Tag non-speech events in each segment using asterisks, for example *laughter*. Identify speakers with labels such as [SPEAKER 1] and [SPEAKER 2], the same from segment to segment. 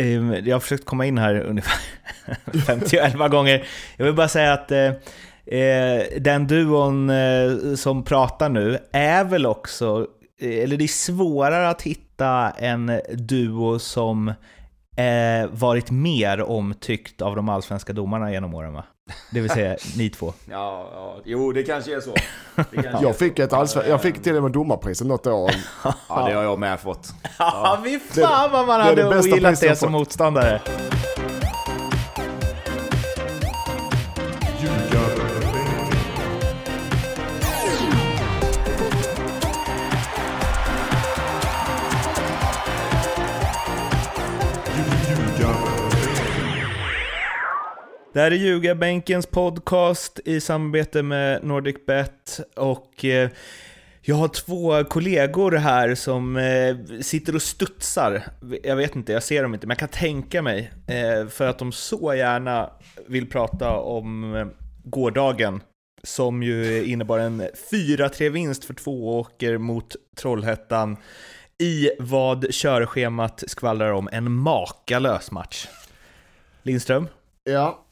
[SPEAKER 1] Ehm, jag har försökt komma in här ungefär *laughs* 51 gånger. Jag vill bara säga att eh, eh, den duon eh, som pratar nu är väl också, eh, eller det är svårare att hitta en duo som eh, varit mer omtyckt av de allsvenska domarna genom åren va? Det vill säga ni två.
[SPEAKER 2] Ja, ja, jo det kanske är så. Det kanske är
[SPEAKER 3] Jag fick, ett allsven- jag fick till och med domarpriset något år.
[SPEAKER 2] Ja, det har jag med fått. *laughs*
[SPEAKER 1] Ja, fy fan vad man
[SPEAKER 3] det är det
[SPEAKER 1] hade
[SPEAKER 3] bästa
[SPEAKER 1] ogillat det som
[SPEAKER 3] fått.
[SPEAKER 1] motståndare. Det här är Ljugarbänkens podcast i samarbete med NordicBet och eh, jag har två kollegor här som eh, sitter och studsar. Jag vet inte, jag ser dem inte, men jag kan tänka mig eh, för att de så gärna vill prata om eh, gårdagen som ju innebar en 4-3-vinst för Tvååker mot Trollhättan i vad körschemat skvallrar om en makalös match. Lindström?
[SPEAKER 3] Ja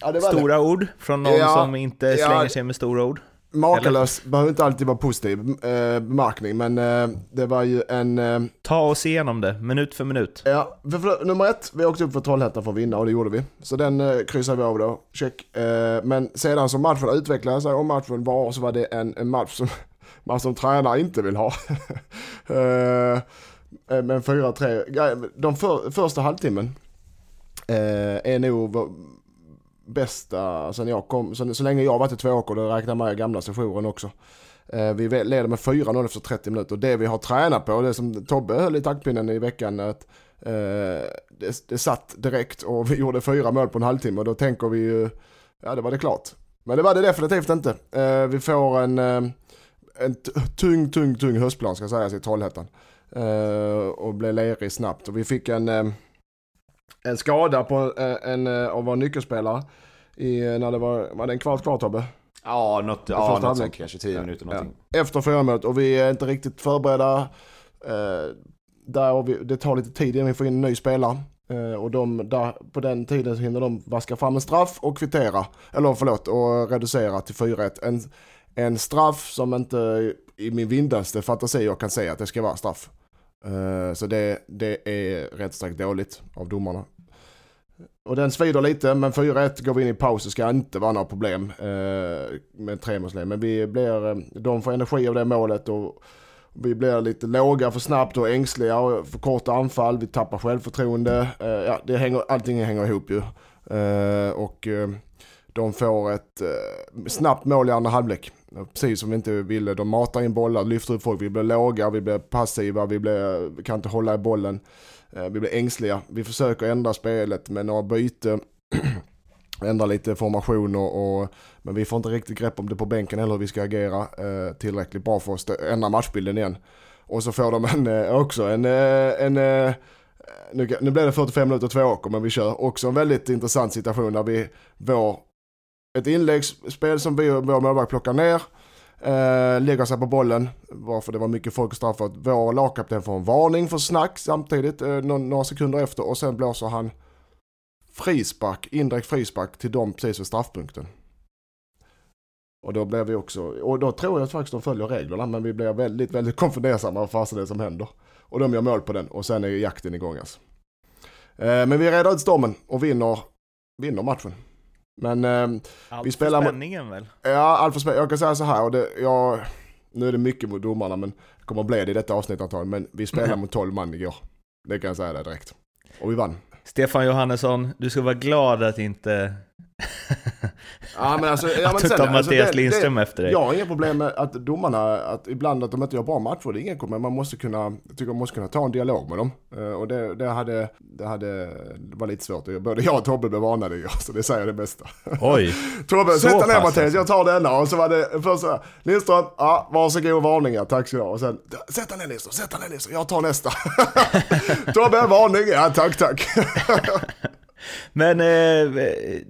[SPEAKER 3] ja var det.
[SPEAKER 1] Stora ord från någon
[SPEAKER 3] Ja,
[SPEAKER 1] som inte
[SPEAKER 3] ja.
[SPEAKER 1] slänger sig med stora ord.
[SPEAKER 3] Makalös behöver inte alltid vara positiv eh, men eh, det var ju en... Eh,
[SPEAKER 1] Ta oss igenom det, minut för minut.
[SPEAKER 3] ja, för, för, nummer ett, vi åkte upp för Trollhättan för att vinna och det gjorde vi. Så den eh, kryssade vi av då, check. Eh, men sedan som matchen utvecklade sig och matchen var så var det en, en match som *laughs* man som tränare inte vill ha. *laughs* eh, eh, men 4-3, ja, de för, första halvtimmen är nog bästa sen jag kom, så, så länge jag varit i Tvååker, då räknar med gamla sessionen också. Eh, vi leder med 4-0 efter 30 minuter och det vi har tränat på, det som Tobbe höll i taktpinnen i veckan, att eh, det, det satt direkt och vi gjorde fyra mål på en halvtimme och då tänker vi ju, ja det var det klart. Men det var det definitivt inte. Eh, vi får en, eh, en tung, tung, tung höstplan ska sägas i Trollhättan. Eh, och blev lerig snabbt och vi fick en, eh, en skada på eh, en eh, av våra nyckelspelare i, eh, när det var, var det en kvart kvar Tobbe?
[SPEAKER 2] Ja, något, ja, något
[SPEAKER 3] halvlek.
[SPEAKER 2] sånt kanske 10 minuter någonting.
[SPEAKER 3] Efter fyra minuter och vi är inte riktigt förberedda. Eh, där vi, det tar lite tid innan vi får in en ny spelare. Eh, och de, där, på den tiden så hinner de vaska fram en straff och kvittera. Eller förlåt, och reducera till 4-1. En, en straff som inte i min vindaste fantasi jag kan säga att det ska vara straff. Eh, så det, det är rätt starkt dåligt av domarna. Och den svider lite, men 4-1 går vi in i paus så ska inte vara några problem eh, med tremålsledning. Men vi blir, eh, de får energi av det målet och vi blir lite låga för snabbt och ängsliga och för korta anfall. Vi tappar självförtroende. Ja, det hänger, allting hänger ihop ju. Och de får ett eh, snabbt mål i andra halvlek. Precis som vi inte ville. De matar in bollar, lyfter upp folk. Vi blir låga, vi blir passiva, vi, blir, vi kan inte hålla i bollen. Eh, Vi blir ängsliga. Vi försöker ändra spelet med några byten. *clears throat* ändra lite formation och, och, men vi får inte riktigt grepp om det på bänken eller hur vi ska agera eh, tillräckligt bra för att ändra matchbilden igen. Och så får de en, eh, också en, eh, en eh, nu, nu blev det 45 minuter två åker men vi kör också en väldigt intressant situation där vi vår, ett inläggsspel som vi och vår målvakt plockar ner, eh, lägger sig på bollen, varför det var mycket folk i straffet. Vår lagkapten får en varning för snack samtidigt, eh, några sekunder efter och sen blåser han frispark, indirekt frispark till dem precis vid straffpunkten. Och då blev vi också, och då tror jag faktiskt de följer reglerna, men vi blir väldigt, väldigt konfundersamma vad fasen det som händer. Och de gör mål på den och sen är jakten igång alltså. Eh, men vi reder ut stormen och vinner, vinner matchen. Men eh,
[SPEAKER 1] Allt
[SPEAKER 3] Vi spelar
[SPEAKER 1] för
[SPEAKER 3] mot-
[SPEAKER 1] spänningen väl?
[SPEAKER 3] Ja, Alfa Spel, jag kan säga så här, och det, jag, nu är det mycket mot domarna, men det kommer att bli det i detta avsnitt antagligen, men vi spelade *laughs* mot 12 man igår. Det kan jag säga det direkt. Och vi vann.
[SPEAKER 1] Stefan Johannesson, du ska vara glad att inte...
[SPEAKER 3] Ja, men alltså, ja, *laughs*
[SPEAKER 1] att
[SPEAKER 3] men sen,
[SPEAKER 1] tar
[SPEAKER 3] alltså,
[SPEAKER 1] Mattias
[SPEAKER 3] det-
[SPEAKER 1] Lindström
[SPEAKER 3] det,
[SPEAKER 1] efter dig.
[SPEAKER 3] Jag har inga problem med att domarna, att ibland att de inte gör bra matcher, det är inget men man måste kunna, jag tycker man måste kunna ta en dialog med dem. Eh, Och det, det, hade, det hade, det var lite svårt. Både jag och Tobbe blev varnade igår, så det säger det bästa.
[SPEAKER 1] Oj! *laughs*
[SPEAKER 3] Tobbe,
[SPEAKER 1] Så
[SPEAKER 3] sätt dig ner Mattias,
[SPEAKER 1] alltså.
[SPEAKER 3] jag tar denna. Och så var det först så här, Lindström, ja, varsågod varningar, tack ska du. Och sen, sätt dig ner Lindström, sätt dig ner Lindström, jag tar nästa. *laughs* Tobbe, varning, ja tack tack.
[SPEAKER 1] Men eh,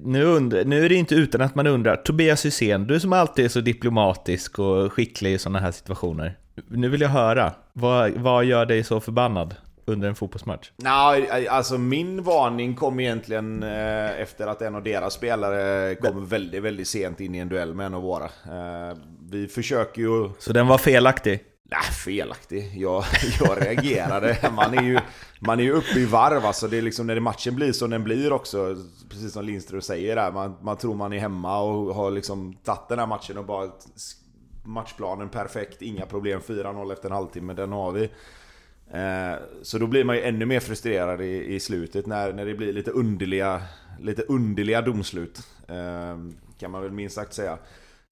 [SPEAKER 1] nu, undrar, nu är det inte utan att man undrar, Tobias Hysén, du som alltid är så diplomatisk och skicklig i sådana här situationer. Nu vill jag höra, vad, vad gör dig så förbannad? under en fotbollsmatch?
[SPEAKER 2] Nej, alltså min varning kom egentligen eh, efter att en av deras spelare kom väldigt, väldigt sent in i en duell med en av våra. Eh, vi försöker ju...
[SPEAKER 1] Så den var felaktig?
[SPEAKER 2] Nej, felaktig. Jag, *laughs* jag reagerade. Man är, ju, man är ju uppe i varv alltså. Det är liksom när matchen blir som den blir också. Precis som Lindström säger där. Man, man tror man är hemma och har liksom tagit den här matchen och bara... Matchplanen perfekt, inga problem. 4-0 efter en halvtimme, den har vi. Eh, så då blir man ju ännu mer frustrerad i, i slutet när, när det blir lite underliga, lite underliga domslut. Eh, kan man väl minst sagt säga.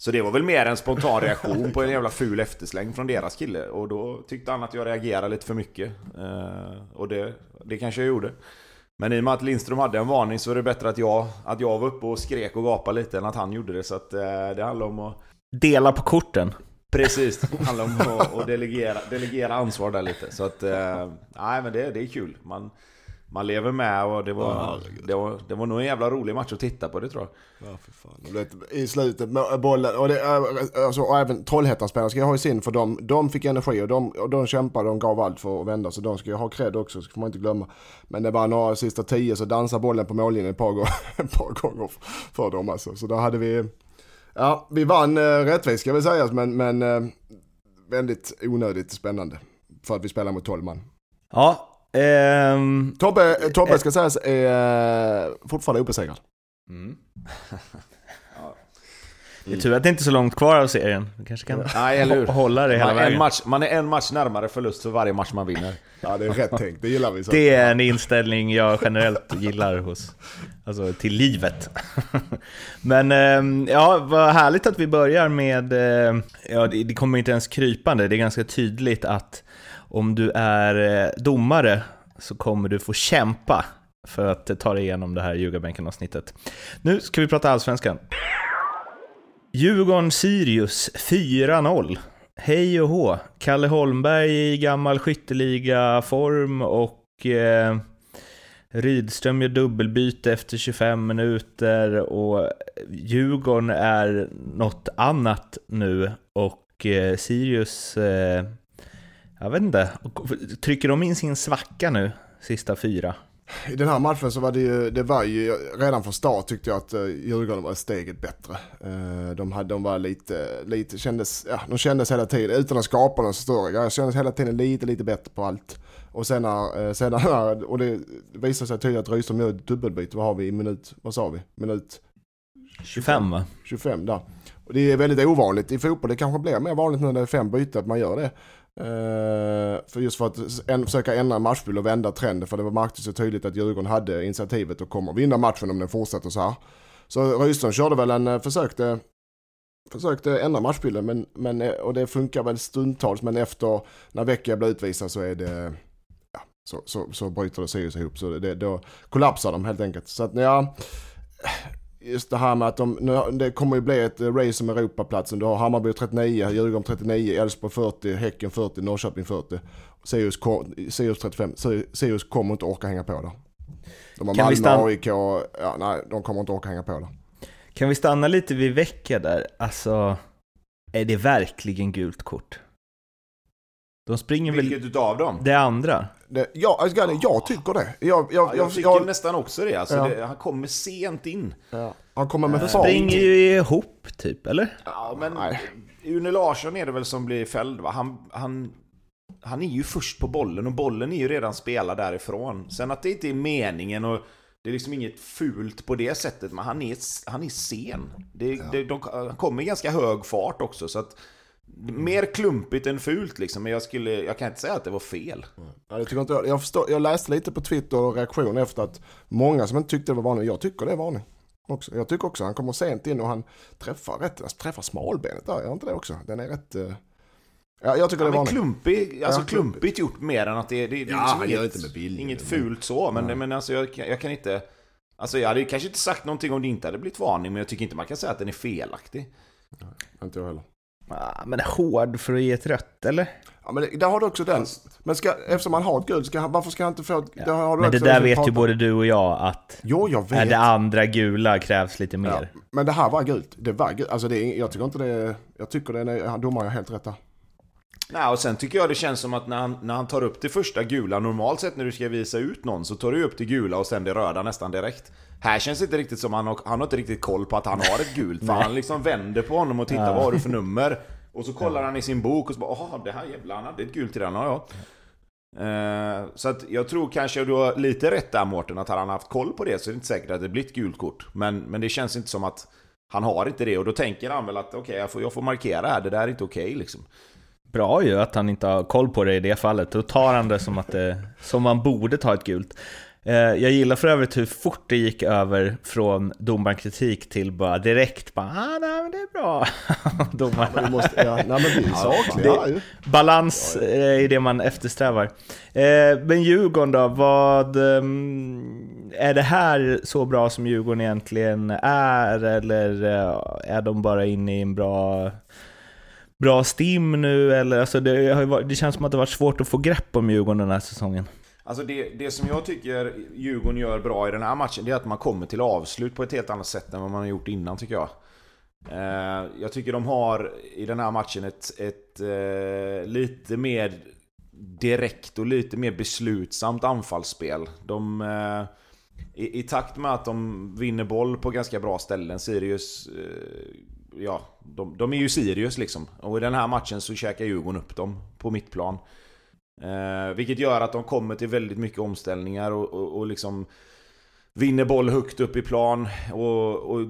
[SPEAKER 2] Så det var väl mer en spontan reaktion på en jävla ful eftersläng från deras kille. Och då tyckte han att jag reagerade lite för mycket. Eh, och det, det kanske jag gjorde. Men i och med att Lindström hade en varning så är det bättre att jag, att jag var uppe och skrek och gapade lite än att han gjorde det. Så att, det handlar om att...
[SPEAKER 1] Dela på korten.
[SPEAKER 2] Precis, det handlar om att, att delegera, delegera ansvar där lite. Så att, nej men det, det är kul. Man, man lever med och det var, ja, det, var, det var nog en jävla rolig match att titta på det tror jag.
[SPEAKER 3] Ja, för fan. I slutet, bollen, och, det, alltså, och även Trollhättan-spelarna ska jag ha i sin för de, de fick energi och de, och de kämpade, de gav allt för att vända. Så de ska jag ha cred också, så får man inte glömma. Men det var några sista tio så dansade bollen på mållinjen ett par, gånger, *laughs* ett par gånger för dem alltså. Så då hade vi, ja vi vann eh, rättvist ska vi säga, men, men eh, väldigt onödigt spännande. För att vi spelar mot 12 man.
[SPEAKER 1] Ja, Um,
[SPEAKER 3] Tobbe, Tobbe ska sägas är fortfarande obesegrad. Mm. *laughs*
[SPEAKER 1] ja. Det är tur att det inte är så långt kvar av serien. Du kanske kan
[SPEAKER 2] Nej, eller hur?
[SPEAKER 1] hålla det hela
[SPEAKER 2] man,
[SPEAKER 1] vägen.
[SPEAKER 2] En match, man är en match närmare förlust för varje match man vinner.
[SPEAKER 3] Ja, det är rätt tänkt. Det gillar vi. Så.
[SPEAKER 1] Det är en inställning jag generellt gillar hos, alltså till livet. *laughs* Men ehm, ja, vad härligt att vi börjar med, eh, ja det kommer inte ens krypande, det är ganska tydligt att om du är eh, domare så kommer du få kämpa för att eh, ta dig igenom det här Ljugarbänken-avsnittet. Nu ska vi prata allsvenskan. Djurgården-Sirius 4-0. Hej och hå. Kalle Holmberg i gammal skytteliga-form och eh, Rydström gör dubbelbyte efter 25 minuter och Djurgården är något annat nu och eh, Sirius eh, jag vet inte, trycker de in sin svacka nu, sista fyra?
[SPEAKER 3] I den här matchen så var det ju, det var ju redan från start tyckte jag att uh, Djurgården var steget bättre. Uh, de, hade, de var lite, lite kändes, ja, de kändes hela tiden, utan att skapa någon större grej, kändes hela tiden lite, lite bättre på allt. Och sen när, uh, sen när *laughs* och det visade sig tydligt att Rydström gör ett dubbelbyte, vad har vi i minut, vad sa vi? Minut?
[SPEAKER 1] 25 va?
[SPEAKER 3] 25 där. Och det är väldigt ovanligt i fotboll, det kanske blir mer vanligt nu när det är fem byten att man gör det. Uh, för just för att en, försöka ändra matchbild och vända trenden. För det var märktes så tydligt att Djurgården hade initiativet och kommer vinna matchen om den fortsätter så här. Så Rydström körde väl en, eh, försökte, försökte ändra matchbilden men, men, eh, och det funkar väl stundtals men efter när Vecchia blir utvisad så är det ja, så, så, så bryter det sig ihop. Så det, då kollapsar de helt enkelt. Så att ja, just det här med att de, nu, det kommer ju bli ett race om Europaplatsen. Du har Hammarby 39, Djurgården 39, Elfsborg 40, Häcken 40, Norrköping 40. Sirius, Sirius 35, Sirius kommer inte orka hänga på där. De har Malmö, AIK, ja, nej de kommer inte orka hänga på där.
[SPEAKER 1] Kan vi stanna lite vid vecka där? Alltså, är det verkligen gult kort? De springer
[SPEAKER 2] Vilket
[SPEAKER 1] väl...
[SPEAKER 2] Vilket utav dem?
[SPEAKER 1] Det andra.
[SPEAKER 3] Det, ja, alltså, jag tycker det. Jag, jag,
[SPEAKER 2] ja, jag tycker jag, nästan också det. Alltså, ja. det. Han kommer sent in.
[SPEAKER 3] Ja. Han kommer med
[SPEAKER 1] De springer ju ihop typ, eller?
[SPEAKER 2] Ja, men Nej. Une Larsson är det väl som blir fälld va? Han, han, han är ju först på bollen och bollen är ju redan spelad därifrån. Sen att det inte är meningen och det är liksom inget fult på det sättet, men han är, han är sen. Det, ja. det, de, han kommer i ganska hög fart också, så att Mer klumpigt än fult liksom, men jag, skulle, jag kan inte säga att det var fel.
[SPEAKER 3] Ja, det tycker inte jag. Jag, förstår, jag läste lite på Twitter och reaktion efter att många som inte tyckte det var varning, jag tycker det är varning. Också. Jag tycker också han kommer sent in och han träffar rätt, alltså, träffar smalbenet där, gör inte det också? Den är rätt... Uh... Ja, jag tycker ja, det är.
[SPEAKER 2] Klumpig, alltså ja, klumpigt gjort mer än att det, det, det
[SPEAKER 3] ja,
[SPEAKER 2] liksom inget,
[SPEAKER 3] inte med bild,
[SPEAKER 2] inget fult så, men, men alltså jag, jag kan inte... Alltså jag hade kanske inte sagt någonting om det inte hade blivit varning, men jag tycker inte man kan säga att den är felaktig.
[SPEAKER 3] Nej, inte jag heller.
[SPEAKER 1] Ah, men hård för att ge ett rött, eller?
[SPEAKER 3] Ja, men där har du också den. Men ska, eftersom man har ett guld, ska, varför ska han inte få ett...
[SPEAKER 1] Ja. Det men det där vet ju både du och jag att...
[SPEAKER 3] Jo, jag vet.
[SPEAKER 1] Det andra gula krävs lite mer.
[SPEAKER 3] Ja, men det här var gult. Det var gult. Alltså det jag tycker inte det... Jag tycker det är... Domaren har helt rätt där.
[SPEAKER 2] Nej, och sen tycker jag det känns som att när han, när han tar upp det första gula, normalt sett när du ska visa ut någon så tar du upp det gula och sen det röda nästan direkt. Här känns det inte riktigt som han har, han har inte riktigt koll på att han har ett gult, för han liksom vänder på honom och tittar vad har du för nummer? Och så kollar han i sin bok och så bara Jaha, det här jävlar, han hade ett gult den, ja ja. Eh, så att jag tror kanske du har lite rätt där Mårten, att hade han haft koll på det så är det inte säkert att det blir ett gult kort. Men, men det känns inte som att han har inte det och då tänker han väl att okej, okay, jag, får, jag får markera här, det där är inte okej okay, liksom.
[SPEAKER 1] Bra ju att han inte har koll på det i det fallet, då tar han det som att det, som man borde ta ett gult. Eh, jag gillar för övrigt hur fort det gick över från domarkritik till bara direkt bara ah, nej, men det är bra. *laughs*
[SPEAKER 3] Domarna. Ja, ja, nej, men vi är sakliga.
[SPEAKER 1] balans är det man eftersträvar. Eh, men Djurgården då, vad... Ehm, är det här så bra som Djurgården egentligen är eller eh, är de bara inne i en bra bra stim nu eller alltså det, det känns som att det varit svårt att få grepp om Djurgården den här säsongen.
[SPEAKER 2] Alltså det, det som jag tycker Djurgården gör bra i den här matchen, det är att man kommer till avslut på ett helt annat sätt än vad man har gjort innan tycker jag. Eh, jag tycker de har i den här matchen ett, ett eh, lite mer direkt och lite mer beslutsamt anfallsspel. De, eh, i, i, takt med att de vinner boll på ganska bra ställen, Sirius ja, de, de, är ju Sirius liksom. Och i den här matchen så käkar Djurgården upp dem på mittplan. Eh, vilket gör att de kommer till väldigt mycket omställningar och, och, och liksom vinner boll högt upp i plan. Och, och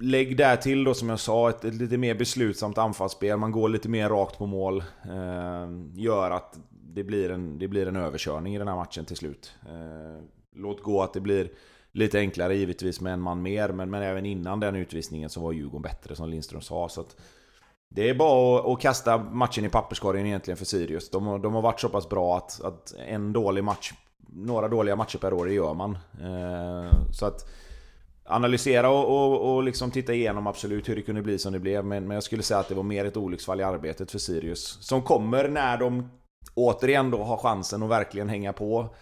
[SPEAKER 2] lägg där till då som jag sa, ett, ett, lite mer beslutsamt anfallsspel. Man går lite mer rakt på mål. Eh, gör att det blir, en, det blir en överkörning i den här matchen till slut. Eh, låt gå att det blir lite enklare givetvis med en man mer, men, men även innan den utvisningen så var Djurgården bättre som Lindström sa. Så att det är bara att, att kasta matchen i papperskorgen egentligen för Sirius. De, de har varit så pass bra att, att, en dålig match, några dåliga matcher per år, det gör man. Eh, så att analysera och, och, och liksom titta igenom absolut hur det kunde bli som det blev. Men, men jag skulle säga att det var mer ett olycksfall i arbetet för Sirius. Som kommer när de återigen då har chansen att verkligen hänga på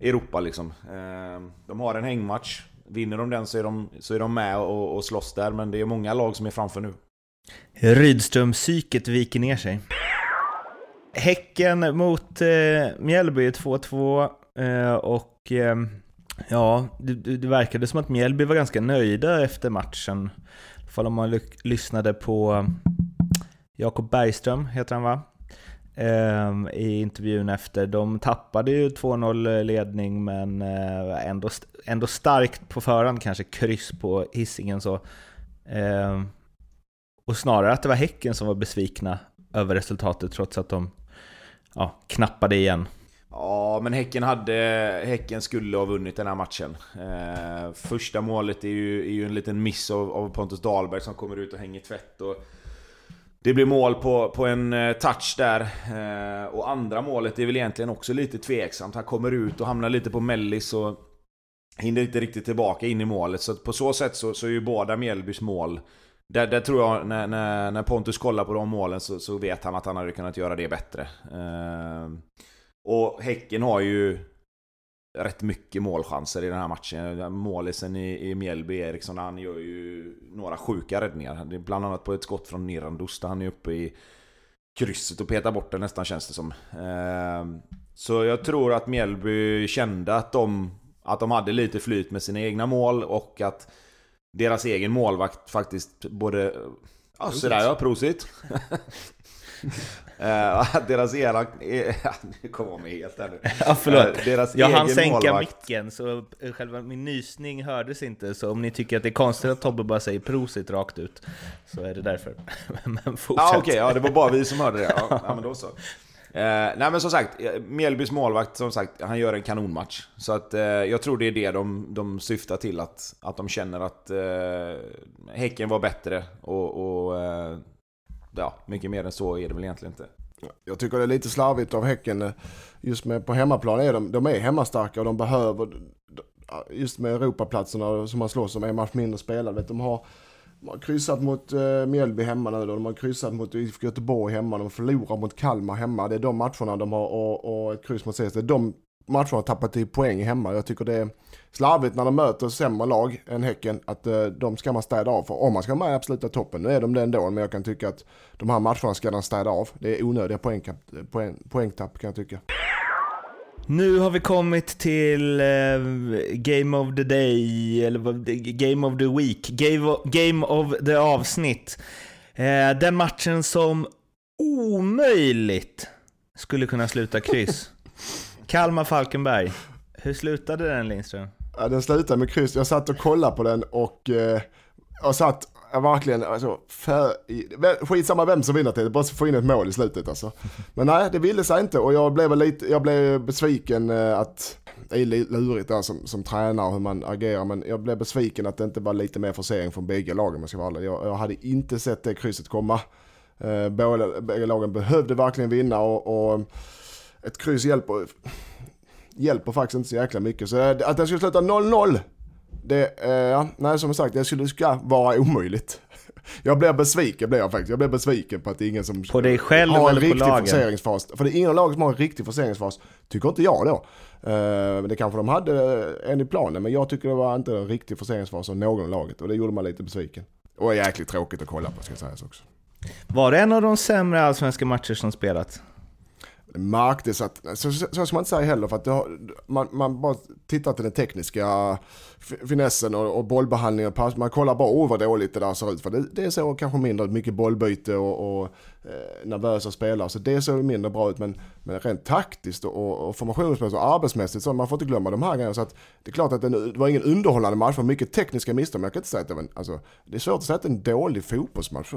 [SPEAKER 2] Europa liksom. Eh, de har en hängmatch. Vinner de den så är de, så är de med och, och slåss där, men det är många lag som är framför nu.
[SPEAKER 1] Rydström-psyket viker ner sig. Häcken mot eh, Mjällby 2-2 eh, och eh, ja, det, det verkade som att Mjällby var ganska nöjda efter matchen. I fall om man lyssnade på eh, Jakob Bergström, heter han va? Eh, I intervjun efter. De tappade ju 2-0 ledning men eh, ändå, ändå starkt på förhand kanske kryss på hissingen så. Och snarare att det var Häcken som var besvikna över resultatet trots att de ja, knappade igen.
[SPEAKER 2] Ja, men Häcken, hade, häcken skulle ha vunnit den här matchen. Eh, första målet är ju, är ju en liten miss av, av Pontus Dahlberg som kommer ut och hänger tvätt. Och det blir mål på, på en eh, touch där. Eh, och andra målet är väl egentligen också lite tveksamt. Han kommer ut och hamnar lite på mellis och hinner inte riktigt tillbaka in i målet. Så på så sätt så, så är ju båda Mjällbys mål där, där tror jag, när, när, när, Pontus kollar på de målen så, så, vet han att han hade kunnat göra det bättre. Eh, och Häcken har ju rätt mycket målchanser i den här matchen. Målisen i, i Mjällby, Eriksson, han gör ju några sjuka räddningar. Bland annat på ett skott från Nirandus där han är uppe i krysset och petar bort den nästan känns det som. Ehm, så jag tror att Mjällby kände att de, att de hade lite flyt med sina egna mål och att deras egen målvakt faktiskt både... Ja, sådär ja, prosit. *laughs* Uh, deras ena... *laughs* nu kommer jag mig helt här nu.
[SPEAKER 1] Ja, förlåt. Deras jag hann sänka målvakt. micken, så själva min nysning hördes inte. Så om ni tycker att det är konstigt att Tobbe bara säger prosit rakt ut, så är det därför. *laughs*
[SPEAKER 2] men fortsätt. Ah, Okej, okay, ja, det var bara vi som hörde det. Ja, ja men då så. Eh, nej men som sagt, eh, Mjällbys målvakt, som sagt, han gör en kanonmatch. Så att eh, jag tror det är det de, de syftar till, att, att de känner att eh, Häcken var bättre och, och ja, mycket mer än så är det väl egentligen inte.
[SPEAKER 3] Jag tycker det är lite slarvigt av Häcken. Just med på hemmaplan är de, de är hemmastarka och de behöver, just med Europaplatserna som man slåss om, en match mindre spelade. De har, de har kryssat mot eh, Mjällby hemma nu, de har kryssat mot IFK Göteborg hemma, de förlorar mot Kalmar hemma. Det är de matcherna de har och, och ett kryss mot CS. Det är de matcherna har tappat i poäng hemma. Jag tycker det är slarvigt när de möter sämre lag än Häcken, att eh, de ska man städa av. För om man ska vara med i absoluta toppen, nu är de det ändå, men jag kan tycka att de här matcherna ska de städa av. Det är onödiga poäng, poäng, poängtapp kan jag tycka.
[SPEAKER 1] Nu har vi kommit till uh, Game of the Day, eller Game of the Week, Game of, game of the avsnitt. Uh, den matchen som omöjligt skulle kunna sluta kryss. *laughs* Kalmar-Falkenberg. Hur slutade den Lindström?
[SPEAKER 3] Ja, den slutade med kryss. Jag satt och kollade på den och eh, jag satt Ja verkligen, alltså, för, skitsamma vem som vinner till bara få in ett mål i slutet alltså. Men nej, det ville sig inte och jag blev lite, jag blev besviken eh, att, det är lurigt där som, som tränare hur man agerar, men jag blev besviken att det inte var lite mer forcering från bägge lagen jag, ska vara jag, jag hade inte sett det krysset komma. Eh, båda, bägge lagen behövde verkligen vinna och, och ett kryss hjälper, hjälper faktiskt inte så jäkla mycket. Så eh, att den skulle sluta 0-0, det, eh, nej som sagt, det skulle ska vara omöjligt. *laughs* Jag blir besviken blir jag faktiskt. Jag blir besviken på att det är ingen som
[SPEAKER 1] på dig själv
[SPEAKER 3] har
[SPEAKER 1] en
[SPEAKER 3] riktig forceringsfas. För det är ingen lag som har en riktig forceringsfas, tycker inte jag då. Uh, det kanske de hade en i planen, men jag tycker det var inte en riktig forceringsfas av någon laget. Och det gjorde man lite besviken. Och jäkligt tråkigt att kolla på ska sägas också.
[SPEAKER 1] Var det en av de sämre allsvenska matcher som spelats?
[SPEAKER 3] märktes att, så, så, så ska man inte säga heller för att har, man, man bara tittar till den tekniska finessen och, och bollbehandlingen. Man kollar bara, oh vad dåligt det där ser ut. För det, det ser kanske mindre ut, mycket bollbyte och, och eh, nervösa spelare. Så det ser mindre bra ut. Men, men rent taktiskt och, och formationsmässigt och arbetsmässigt så man får inte glömma de här grejerna. Så att det är klart att det, det var ingen underhållande match, för mycket tekniska misstag. Men jag kan inte säga att det var alltså, det är svårt att säga att det är en dålig fotbollsmatch.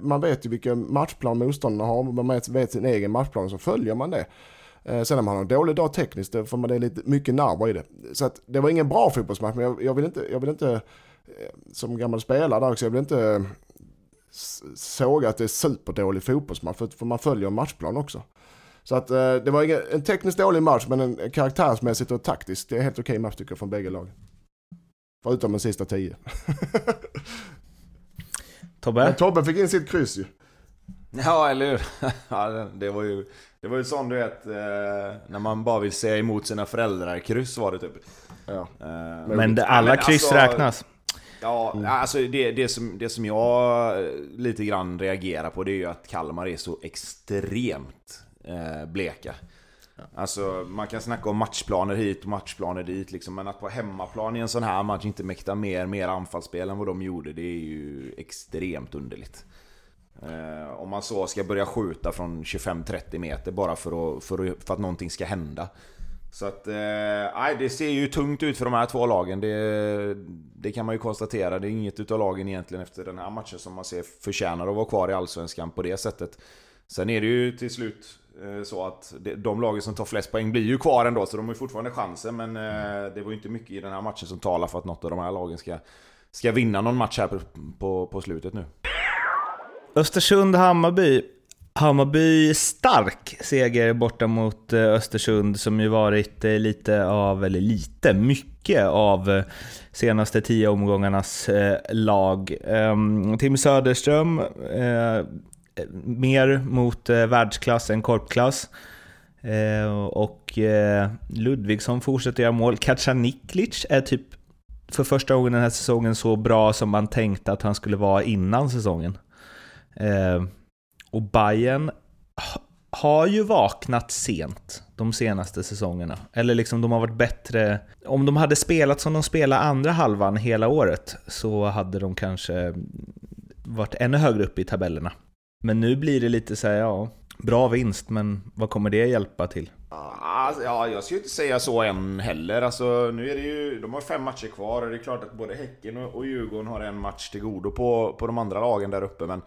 [SPEAKER 3] Man vet ju vilken matchplan motståndarna har, man vet sin egen matchplan, så följer man det. Eh, sen när man har en dålig dag tekniskt, då får man det lite mycket nerver i det. Så att det var ingen bra fotbollsmatch, men jag, jag vill inte, jag vill inte eh, som gammal spelare där också, jag vill inte såga att det är superdålig fotbollsmatch, för, för man följer en matchplan också. Så att eh, det var ingen, en tekniskt dålig match, men en karaktärsmässigt och taktiskt, det är helt okej okay match tycker jag från bägge lagen. Förutom den sista tio. *laughs*
[SPEAKER 1] Tobbe? Men
[SPEAKER 3] Tobbe fick in sitt kryss ju.
[SPEAKER 2] Ja, eller hur? *laughs* Ja, det var ju det var ju sån du vet, eh, när man bara vill säga emot sina föräldrar, kryss var det typ.
[SPEAKER 1] Ja. Eh, men det, alla men kryss alltså, räknas.
[SPEAKER 2] Ja, mm. alltså det, det, som, det som jag lite grann reagerar på det är ju att Kalmar är så extremt eh, bleka. Ja. Alltså man kan snacka om matchplaner hit och matchplaner dit liksom, men att på hemmaplan i en sån här match inte mäkta mer, mer anfallsspel än vad de gjorde, det är ju extremt underligt. Eh, om man så ska börja skjuta från 25-30 meter bara för att, för, att, för att någonting ska hända. Så att, eh, det ser ju tungt ut för de här två lagen. Det, det kan man ju konstatera. Det är inget utav lagen egentligen efter den här matchen som man ser förtjänar att vara kvar i Allsvenskan på det sättet. Sen är det ju till slut eh, så att de lagen som tar flest poäng blir ju kvar ändå, så de har ju fortfarande chansen. Men eh, det var ju inte mycket i den här matchen som talar för att något av de här lagen ska, ska vinna någon match här på, på, på slutet nu.
[SPEAKER 1] Östersund-Hammarby. Hammarby stark seger borta mot eh, Östersund som ju varit eh, lite av, eller lite, mycket av eh, senaste tio omgångarnas lag. Ehm, Tim Söderström, mer mot världsklass än korpklass. Ehm, och Ludvigsson fortsätter göra mål. Kacaniklic är typ för första gången den här säsongen så bra som man tänkte att han skulle vara innan säsongen. Eh, och Bayern har ju vaknat sent de senaste säsongerna. Eller liksom de har varit bättre. Om de hade spelat som de spelade andra halvan hela året så hade de kanske varit ännu högre upp i tabellerna. Men nu blir det lite så här, ja, bra vinst, men vad kommer det hjälpa till?
[SPEAKER 2] Alltså, ja, jag skulle inte säga så än heller. Alltså, nu är det ju, de har fem matcher kvar och det är klart att både Häcken och Djurgården har en match till godo på, på de andra lagen där uppe. Men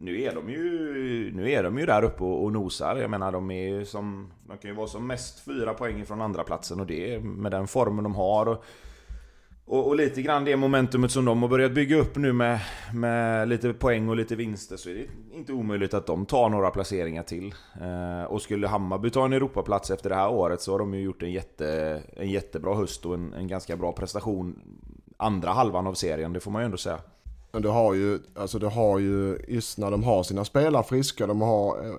[SPEAKER 2] nu är de ju, nu är de ju där uppe och, och nosar. Jag menar, de är ju som... De kan ju vara som mest fyra poäng från andra platsen och det med den formen de har. Och, och, och, lite grann det momentumet som de har börjat bygga upp nu med, med lite poäng och lite vinster så är det inte omöjligt att de tar några placeringar till. Eh, och skulle Hammarby ta en Europaplats efter det här året så har de ju gjort en, jätte, en jättebra höst och en, en ganska bra prestation andra halvan av serien, det får man ju ändå säga.
[SPEAKER 3] Men du har ju, alltså du har ju, just när de har sina spelare friska, de har eh,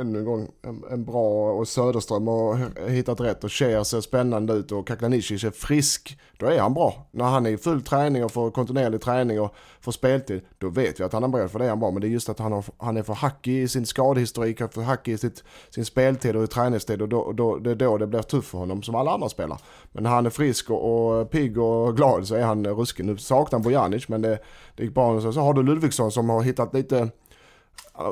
[SPEAKER 3] ännu en gång en, en bra och Söderström har hittat rätt och Cher ser spännande ut och Kaklanicic är frisk. Då är han bra. När han är i full träning och får kontinuerlig träning och får speltid, då vet vi att han är beredd för det är han bra. Men det är just att han, har, han är för hackig i sin skadehistorik, han är för hackig i sitt, sin speltid och i träningstid och då, då, det är då det blir tufft för honom som alla andra spelar. Men när han är frisk och, och pigg och glad så är han ruskig. Nu saknar han Bojanic men det, det gick bra. Så, så har du Ludvigsson som har hittat lite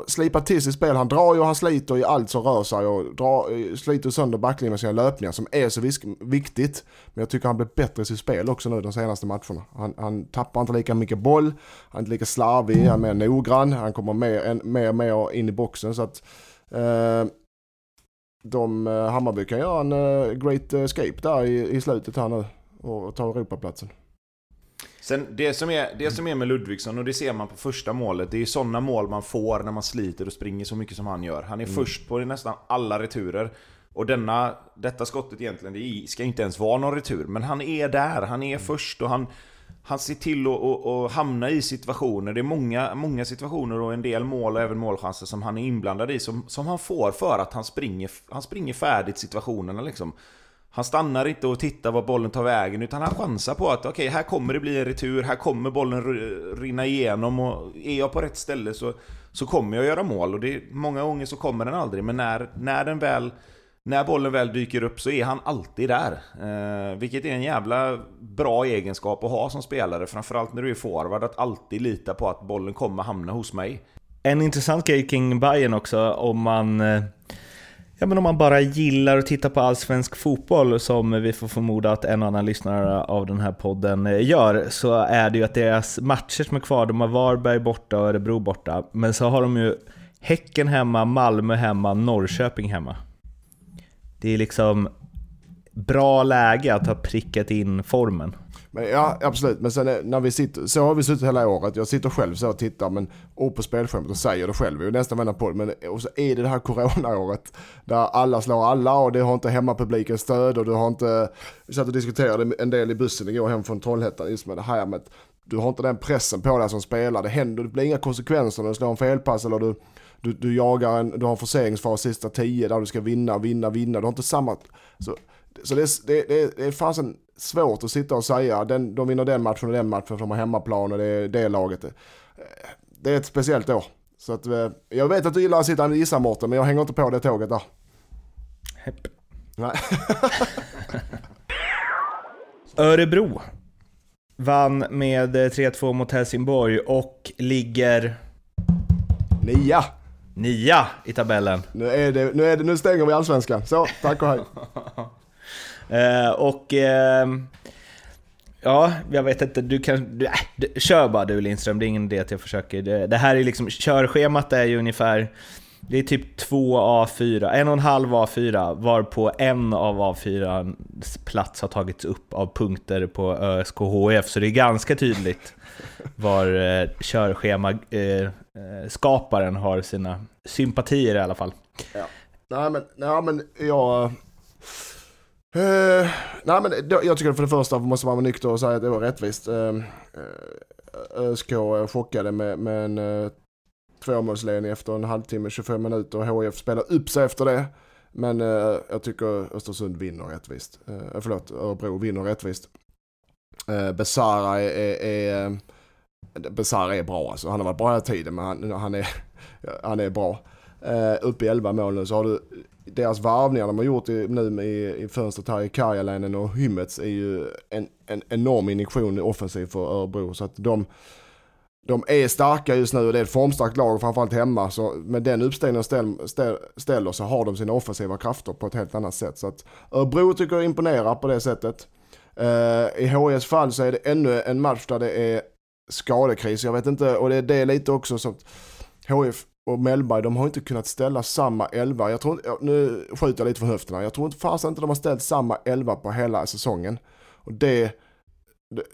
[SPEAKER 3] slipat till sitt spel. Han drar ju och han sliter i allt som rör sig och drar, eh, sliter sönder backlinjen med sina löpningar som är så viktigt. Men jag tycker han blir bättre i sitt spel också nu de senaste matcherna. Han, han tappar inte lika mycket boll, han är inte lika slarvig, han är mer noggrann, han kommer mer, mer, mer in i boxen. Så att eh, de, eh, Hammarby kan göra en uh, great escape där i, i slutet här nu och ta Europaplatsen.
[SPEAKER 2] Sen det som, är, det som är med Ludvigsson, och det ser man på första målet, det är sådana mål man får när man sliter och springer så mycket som han gör. Han är mm. först på nästan alla returer. Och denna, detta skottet egentligen, det ska inte ens vara någon retur, men han är där, han är mm. först och han, han ser till att, att, att hamna i situationer. Det är många, många situationer och en del mål och även målchanser som han är inblandad i som, som han får för att han springer, han springer färdigt situationerna liksom. Han stannar inte och tittar var bollen tar vägen utan han chansar på att okej, okay, här kommer det bli en retur, här kommer bollen rinna igenom och är jag på rätt ställe så, så kommer jag göra mål. Och det, många gånger så kommer den aldrig, men när, när, den väl, när bollen väl dyker upp så är han alltid där. Eh, vilket är en jävla bra egenskap att ha som spelare, framförallt när du är forward, att alltid lita på att bollen kommer hamna hos mig.
[SPEAKER 1] En intressant grej kring Bayern också, om man eh, Ja men om man bara gillar att titta på allsvensk fotboll, som vi får förmoda att en och annan lyssnare av den här podden eh, gör, så är det ju att deras matcher som är kvar, de har Varberg borta och Örebro borta, men så har de ju Häcken hemma, Malmö hemma, Norrköping hemma. Det är liksom bra läge att ha prickat in formen.
[SPEAKER 3] Men ja, absolut. Men sen eh, när vi sitter, så har vi suttit hela året. Jag sitter själv så och tittar men, och på spelskärmen, och säger det själv. ju nästan vända på det. Men eh, och så är det det här coronaåret. Där alla slår alla och det har inte hemmapublikens stöd. Och du har inte, vi satt och diskuterade en del i bussen igår hem från Trollhättan. Just med det här med att du har inte den pressen på dig som spelar. Det händer, det blir inga konsekvenser när du slår en felpass eller du, du, du jagar en, du har en forceringsfas sista tio där du ska vinna, vinna, vinna. Du har inte samma... Så, så det, är, det, det, det är fasen svårt att sitta och säga den, de vinner den matchen och den matchen för de har hemmaplan och det är det laget. Det är ett speciellt år. Så att, eh, jag vet att du gillar att sitta och gissa Mårten, men jag hänger inte på det tåget där.
[SPEAKER 1] Hepp. Nej. *laughs* Örebro vann med 3-2 mot Helsingborg och ligger...
[SPEAKER 3] Nia.
[SPEAKER 1] Nia i tabellen.
[SPEAKER 3] Nu, är det, nu, är det, nu stänger vi allsvenskan. Så, tack och hej. *laughs*
[SPEAKER 1] Eh, och eh, ja, jag vet inte, du kan... Du, äh, du, kör bara du Lindström, det är ingen idé att jag försöker. Det, det här är liksom, körschemat är ju ungefär det är typ två A4, en och en halv A4, varpå en av A4 plats har tagits upp av punkter på ÖSKHF, så det är ganska tydligt var eh, körschema eh, eh, skaparen har sina sympatier i alla fall.
[SPEAKER 3] Ja. Nej men, nej, men jag Uh, nej men jag tycker för det första måste man vara nykter och säga att det var rättvist. Uh, ÖSK chockade med, med en uh, tvåmålsledning efter en halvtimme, 25 minuter och HIF spelar upp sig efter det. Men uh, jag tycker Östersund vinner rättvist. Uh, förlåt, Örebro vinner rättvist. Uh, Besara är, är, är Besara är bra alltså. Han har varit bra hela tiden men han, han, är, *laughs* han är bra. Uh, upp i 11 mål nu så har du deras varvningar de har gjort i, nu i, i fönstret här i Karjalänen och Hymmets är ju en, en enorm injektion offensiv för Örebro. Så att de, de är starka just nu och det är ett formstarkt lag framförallt hemma. Så med den uppställningen ställ, ställ, ställer så har de sina offensiva krafter på ett helt annat sätt. Så att Örebro tycker jag imponerar på det sättet. Uh, I HIs fall så är det ännu en match där det är skadekris. Jag vet inte, och det, är det lite också så att HIF och Mellberg, de har inte kunnat ställa samma elva. Jag tror, nu skjuter jag lite från höften här. Jag tror inte fasen inte de har ställt samma elva på hela säsongen. Och det,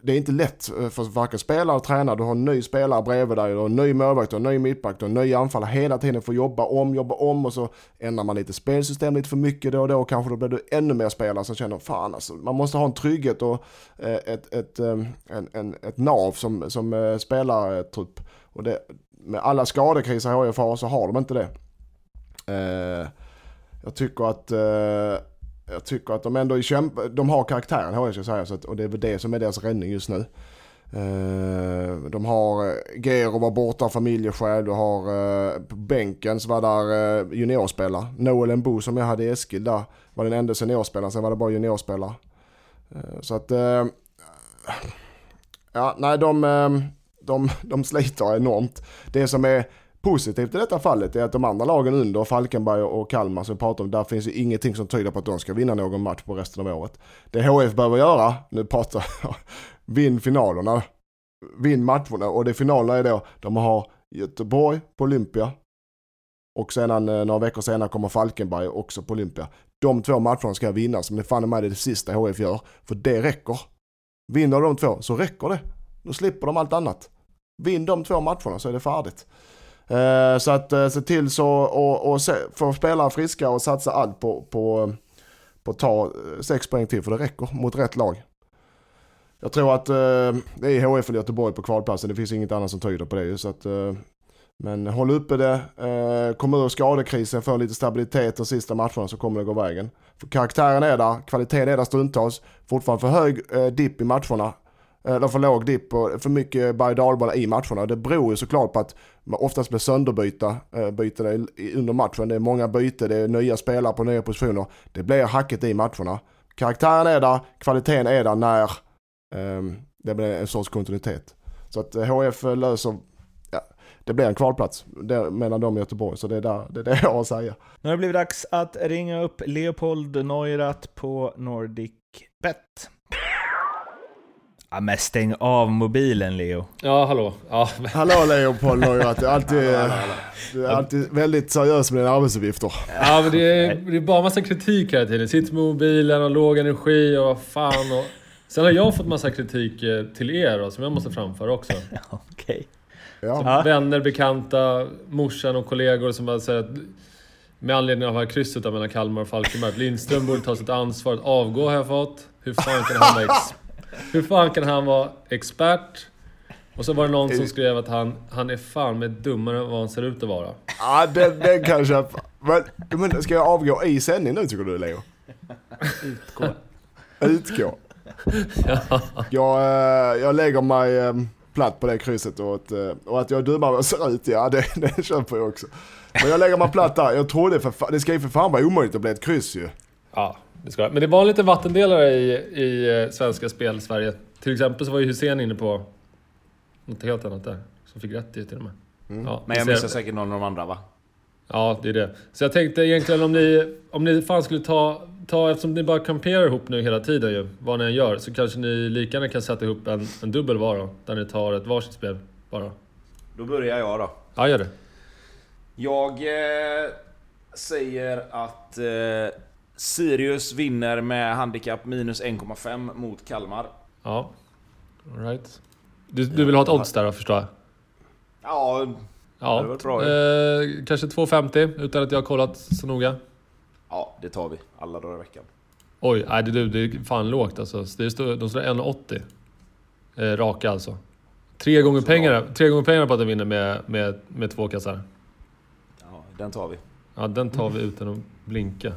[SPEAKER 3] det är inte lätt eh, för varken spelare eller tränare. Du har en ny spelare bredvid dig, du har en ny målvakt, du har en ny mittback, du har en ny anfallare. Hela tiden får jobba om, jobba om och så ändrar man lite spelsystem lite för mycket då och då. Kanske då blir du ännu mer spelare som känner fan alltså. Man måste ha en trygghet och eh, ett, ett, ett, en, en, ett nav som, som spelartrupp. Och det, med alla skadekriser HIF har så har de inte det. Eh, jag tycker att eh, jag tycker att de ändå är de har karaktären HIF ska jag säga, så att, och det är väl det som är deras räddning just nu. Eh, de har eh, Gero var borta av familjeskäl, du har eh, på bänken så var där eh, juniorspelare. Noel Mbo som jag hade i Eskil där var den enda seniorspelaren, sen var det bara juniorspelare. Eh, så att, eh, ja nej de, eh, de, de sliter enormt. Det som är positivt i detta fallet är att de andra lagen under, Falkenberg och Kalmar som vi pratar om, där finns ju ingenting som tyder på att de ska vinna någon match på resten av året. Det HF behöver göra, nu pratar jag, *laughs* vinn finalerna, vinn matcherna och det finalerna är då, de har Göteborg på Olympia och sedan eh, några veckor senare kommer Falkenberg också på Olympia. De två matcherna ska vinnas, men det fan är det, det sista HF gör, för det räcker. Vinner de två så räcker det. Då slipper de allt annat. Vinn de två matcherna så är det färdigt. Eh, så att eh, se till så och, och se, få spelare friska och satsa allt på, på, på att ta eh, sex poäng till för det räcker mot rätt lag. Jag tror att eh, det är HF eller Göteborg på kvalplatsen, det finns inget annat som tyder på det. Så att, eh, men håll uppe det, eh, kom ur skadekrisen, få lite stabilitet de sista matcherna så kommer det gå vägen. För karaktären är där, kvaliteten är där stundtals, fortfarande för hög eh, dipp i matcherna. Eh, Eller för låg dipp och för mycket berg och i matcherna. Det beror ju såklart på att man oftast blir sönderbyta eh, byten under matchen. Det är många byten, det är nya spelare på nya positioner. Det blir hacket i matcherna. Karaktären är där, kvaliteten är där när um, det blir en sorts kontinuitet. Så att eh, HF löser ja, det blir en kvalplats mellan dem och Göteborg, så det är, där, det är det jag har att säga.
[SPEAKER 1] Nu har det blivit dags att ringa upp Leopold Neurath på Nordic Bet. Ja, men stäng av mobilen Leo.
[SPEAKER 4] Ja, hallå. Ja.
[SPEAKER 3] Hallå Leopold Neurath, du är alltid, du är alltid väldigt seriös med dina arbetsuppgifter.
[SPEAKER 4] Ja, men det är, det är bara massa kritik hela tiden. Sitter med mobilen och låg energi och vad fan. Och... Sen har jag fått massa kritik eh, till er då, som jag måste framföra också. *laughs*
[SPEAKER 1] Okej. Okay.
[SPEAKER 3] Ja.
[SPEAKER 4] Vänner, bekanta, morsan och kollegor som bara säger att med anledning av det här krysset mellan Kalmar och Falkenberg. Lindström borde ta sitt ansvar. Att avgå har jag fått. Hur fan kan han vara, *laughs* ex Hur fan kan han vara expert? Och så var det någon som skrev att han, han är fan med dummare än vad han ser ut att vara.
[SPEAKER 3] Ja, den, den kan jag köpa. Men, men ska jag avgå i sändning nu tycker du Leo?
[SPEAKER 1] Utgå.
[SPEAKER 3] Utgå. ja. jag, eh, jag lägger mig eh, platt på det krysset och att, eh, och att jag dummar vad ser ut, ja det, *laughs* det köper jag också. Men jag lägger mig platt där. Jag trodde för fan, det ska ju för fan vara omöjligt att bli ett kryss ju.
[SPEAKER 4] Ja, det ska Men det var en liten vattendelare i, i Svenska Spel Sverige. Till exempel så var ju Hussein inne på något helt annat där. Som fick rätt i till och med.
[SPEAKER 2] Mm. Ja, men jag missar säkert någon av de andra va?
[SPEAKER 4] Ja, det är det. Så jag tänkte egentligen om ni, om ni fan skulle ta ta, eftersom ni bara kamperar ihop nu hela tiden ju, vad ni än gör, så kanske ni lika gärna kan sätta ihop en, en dubbel var då, där ni tar ett varsitt spel bara.
[SPEAKER 2] Då börjar jag då.
[SPEAKER 4] Ja, gör det.
[SPEAKER 2] Jag eh, säger att eh, Sirius vinner med handikapp minus 1,5 mot Kalmar.
[SPEAKER 4] Ja, alright. Du, du vill ha ett odds där då, förstår jag?
[SPEAKER 2] Ja,
[SPEAKER 4] ja. det var bra eh, Kanske 2,50 utan att jag har kollat så noga.
[SPEAKER 2] Ja, det tar vi. Alla dagar i veckan.
[SPEAKER 4] Oj, nej, det, det är fan lågt alltså. Det står, de står 1,80. Eh, raka alltså. Tre gånger, pengar, tre gånger pengar på att de vinner med, med, med två kassar.
[SPEAKER 2] Ja, den tar vi.
[SPEAKER 4] Ja, den tar vi utan att blinka.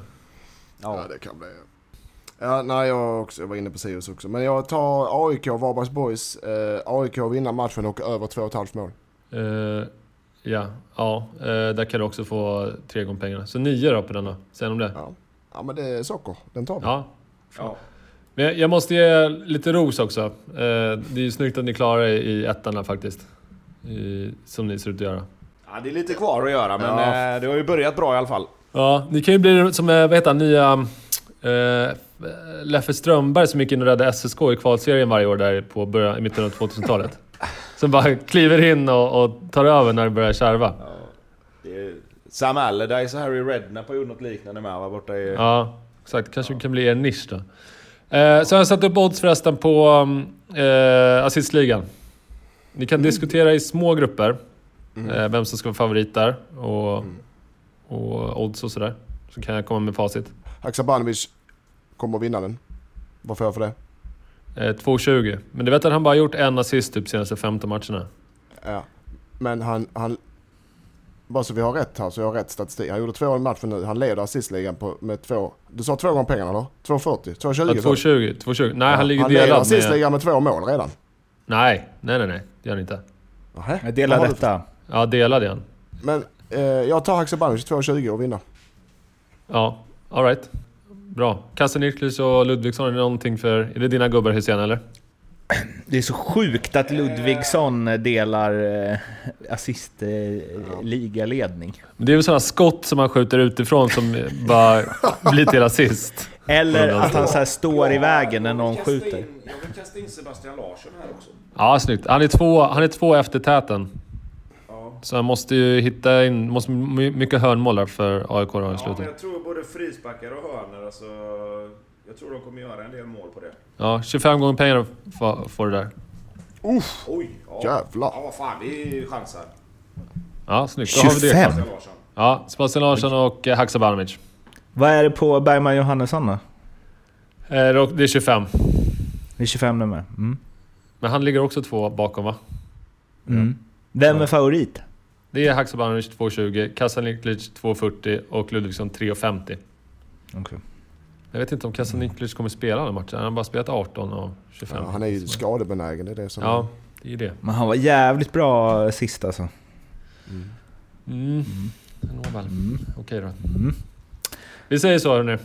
[SPEAKER 3] Ja, ja det kan bli... Ja, nej, jag, också, jag var inne på Sirius också. Men jag tar AIK, Varbergs Boys. Eh, AIK vinner matchen och över 2,5 mål.
[SPEAKER 4] Eh, Ja, ja eh, där kan du också få tre gånger pengarna. Så nio då på den då, säg om det.
[SPEAKER 3] Ja. ja, men det är socker. Den tar vi.
[SPEAKER 4] Ja. ja. Men jag måste ge lite ros också. Eh, det är ju snyggt att ni klarar er i ettan här faktiskt. Som ni ser ut att göra.
[SPEAKER 2] Ja, det är lite kvar att göra, men ja. Det har ju börjat bra i alla fall.
[SPEAKER 4] Ja, ni kan ju bli som, vad heter han, nya... Uh, Leffe Strömberg som gick in och räddade SSK i kvalserien varje år där på början, i mitten av 2000-talet. *laughs* Som bara kliver in och, och, tar över när det börjar kärva.
[SPEAKER 2] Ja, Sam Allardyce och Harry Redknapp har gjort något liknande med va? Borta i...
[SPEAKER 4] Ja, exakt. Kanske ja. kan bli en nisch då. Eh, så har jag satt upp odds förresten på eh, assistligan. Ni kan mm. diskutera i små grupper mm. eh, vem som ska vara favorit där och, mm. Och odds och sådär. Så kan jag komma med facit.
[SPEAKER 3] Haksabanovic kommer att vinna den. Vad får jag för det?
[SPEAKER 4] 2,20. Eh, Men du vet att han bara gjort en assist typ senaste 15 matcherna?
[SPEAKER 3] Ja. Men han... han bara så vi har rätt här, så jag har rätt statistik. Han gjorde två i matchen nu. Han leder assistligan på, med två... Du sa två gånger pengarna eller? 2,40? 2,20?
[SPEAKER 4] Ja,
[SPEAKER 3] sa du?
[SPEAKER 4] 220, 220. Nej, han ligger
[SPEAKER 3] han leder
[SPEAKER 4] delad med...
[SPEAKER 3] assistligan med två mål redan.
[SPEAKER 4] Nej, nej, nej, nej. Det gör han inte.
[SPEAKER 3] Nähä.
[SPEAKER 1] Jag
[SPEAKER 3] du-
[SPEAKER 1] detta.
[SPEAKER 4] Ja, delad igen.
[SPEAKER 3] Men jag tar Haksabanovic 2,20 och vinna.
[SPEAKER 4] Ja, alright. Bra. Kasaniklis och Ludvigsson, är det någonting för... Är det dina gubbar Hysén eller?
[SPEAKER 1] Det är så sjukt att Ludvigsson delar eh, assist-ligaledning.
[SPEAKER 4] Men det är väl sådana skott som han skjuter utifrån som bara blir till assist.
[SPEAKER 1] Eller att han så här står i vägen när någon skjuter.
[SPEAKER 2] Jag vill kasta in Sebastian Larsson här också.
[SPEAKER 4] Ja, snyggt. Han är två, han är två efter täten.
[SPEAKER 2] Ja.
[SPEAKER 4] Så han måste ju hitta in... Måste my- mycket hörnmål för AIK då i
[SPEAKER 2] Ja, men
[SPEAKER 4] slutet.
[SPEAKER 2] jag tror både frisparkar och hörnor, alltså... Jag tror de kommer göra en del mål på det.
[SPEAKER 4] Ja, 25 gånger pengar får- du där.
[SPEAKER 3] Uff,
[SPEAKER 2] Oj! Ja.
[SPEAKER 3] Jävlar.
[SPEAKER 2] Ja, vad fan, vi chansar.
[SPEAKER 4] Ja, snyggt. Då har vi det
[SPEAKER 1] 25?
[SPEAKER 4] klart.
[SPEAKER 2] Sebastian Larsson.
[SPEAKER 4] Ja, Sebastian Larsson och eh, Haksabanovic.
[SPEAKER 1] Vad är det på Bergman Johannesson då?
[SPEAKER 4] Eh, då- Det är 25.
[SPEAKER 1] Det är 25 nummer. Mm.
[SPEAKER 4] Men han ligger också två bakom va?
[SPEAKER 1] Mm. Vem är favorit?
[SPEAKER 4] Det är Haksabanovic 2,20, Kasaniklic 2,40 och Ludvigsson 3,50.
[SPEAKER 1] Okej.
[SPEAKER 4] Jag vet inte om Kasaniklic kommer spela den matchen. Han har bara spelat 18 och 25.
[SPEAKER 3] Ja, han är ju skadebenägen, det är det som...
[SPEAKER 4] Ja, det är ju det.
[SPEAKER 1] Men han var jävligt bra sist alltså.
[SPEAKER 4] Mm. Nåväl. Okej då.
[SPEAKER 1] Mm.
[SPEAKER 4] Vi säger så hörni.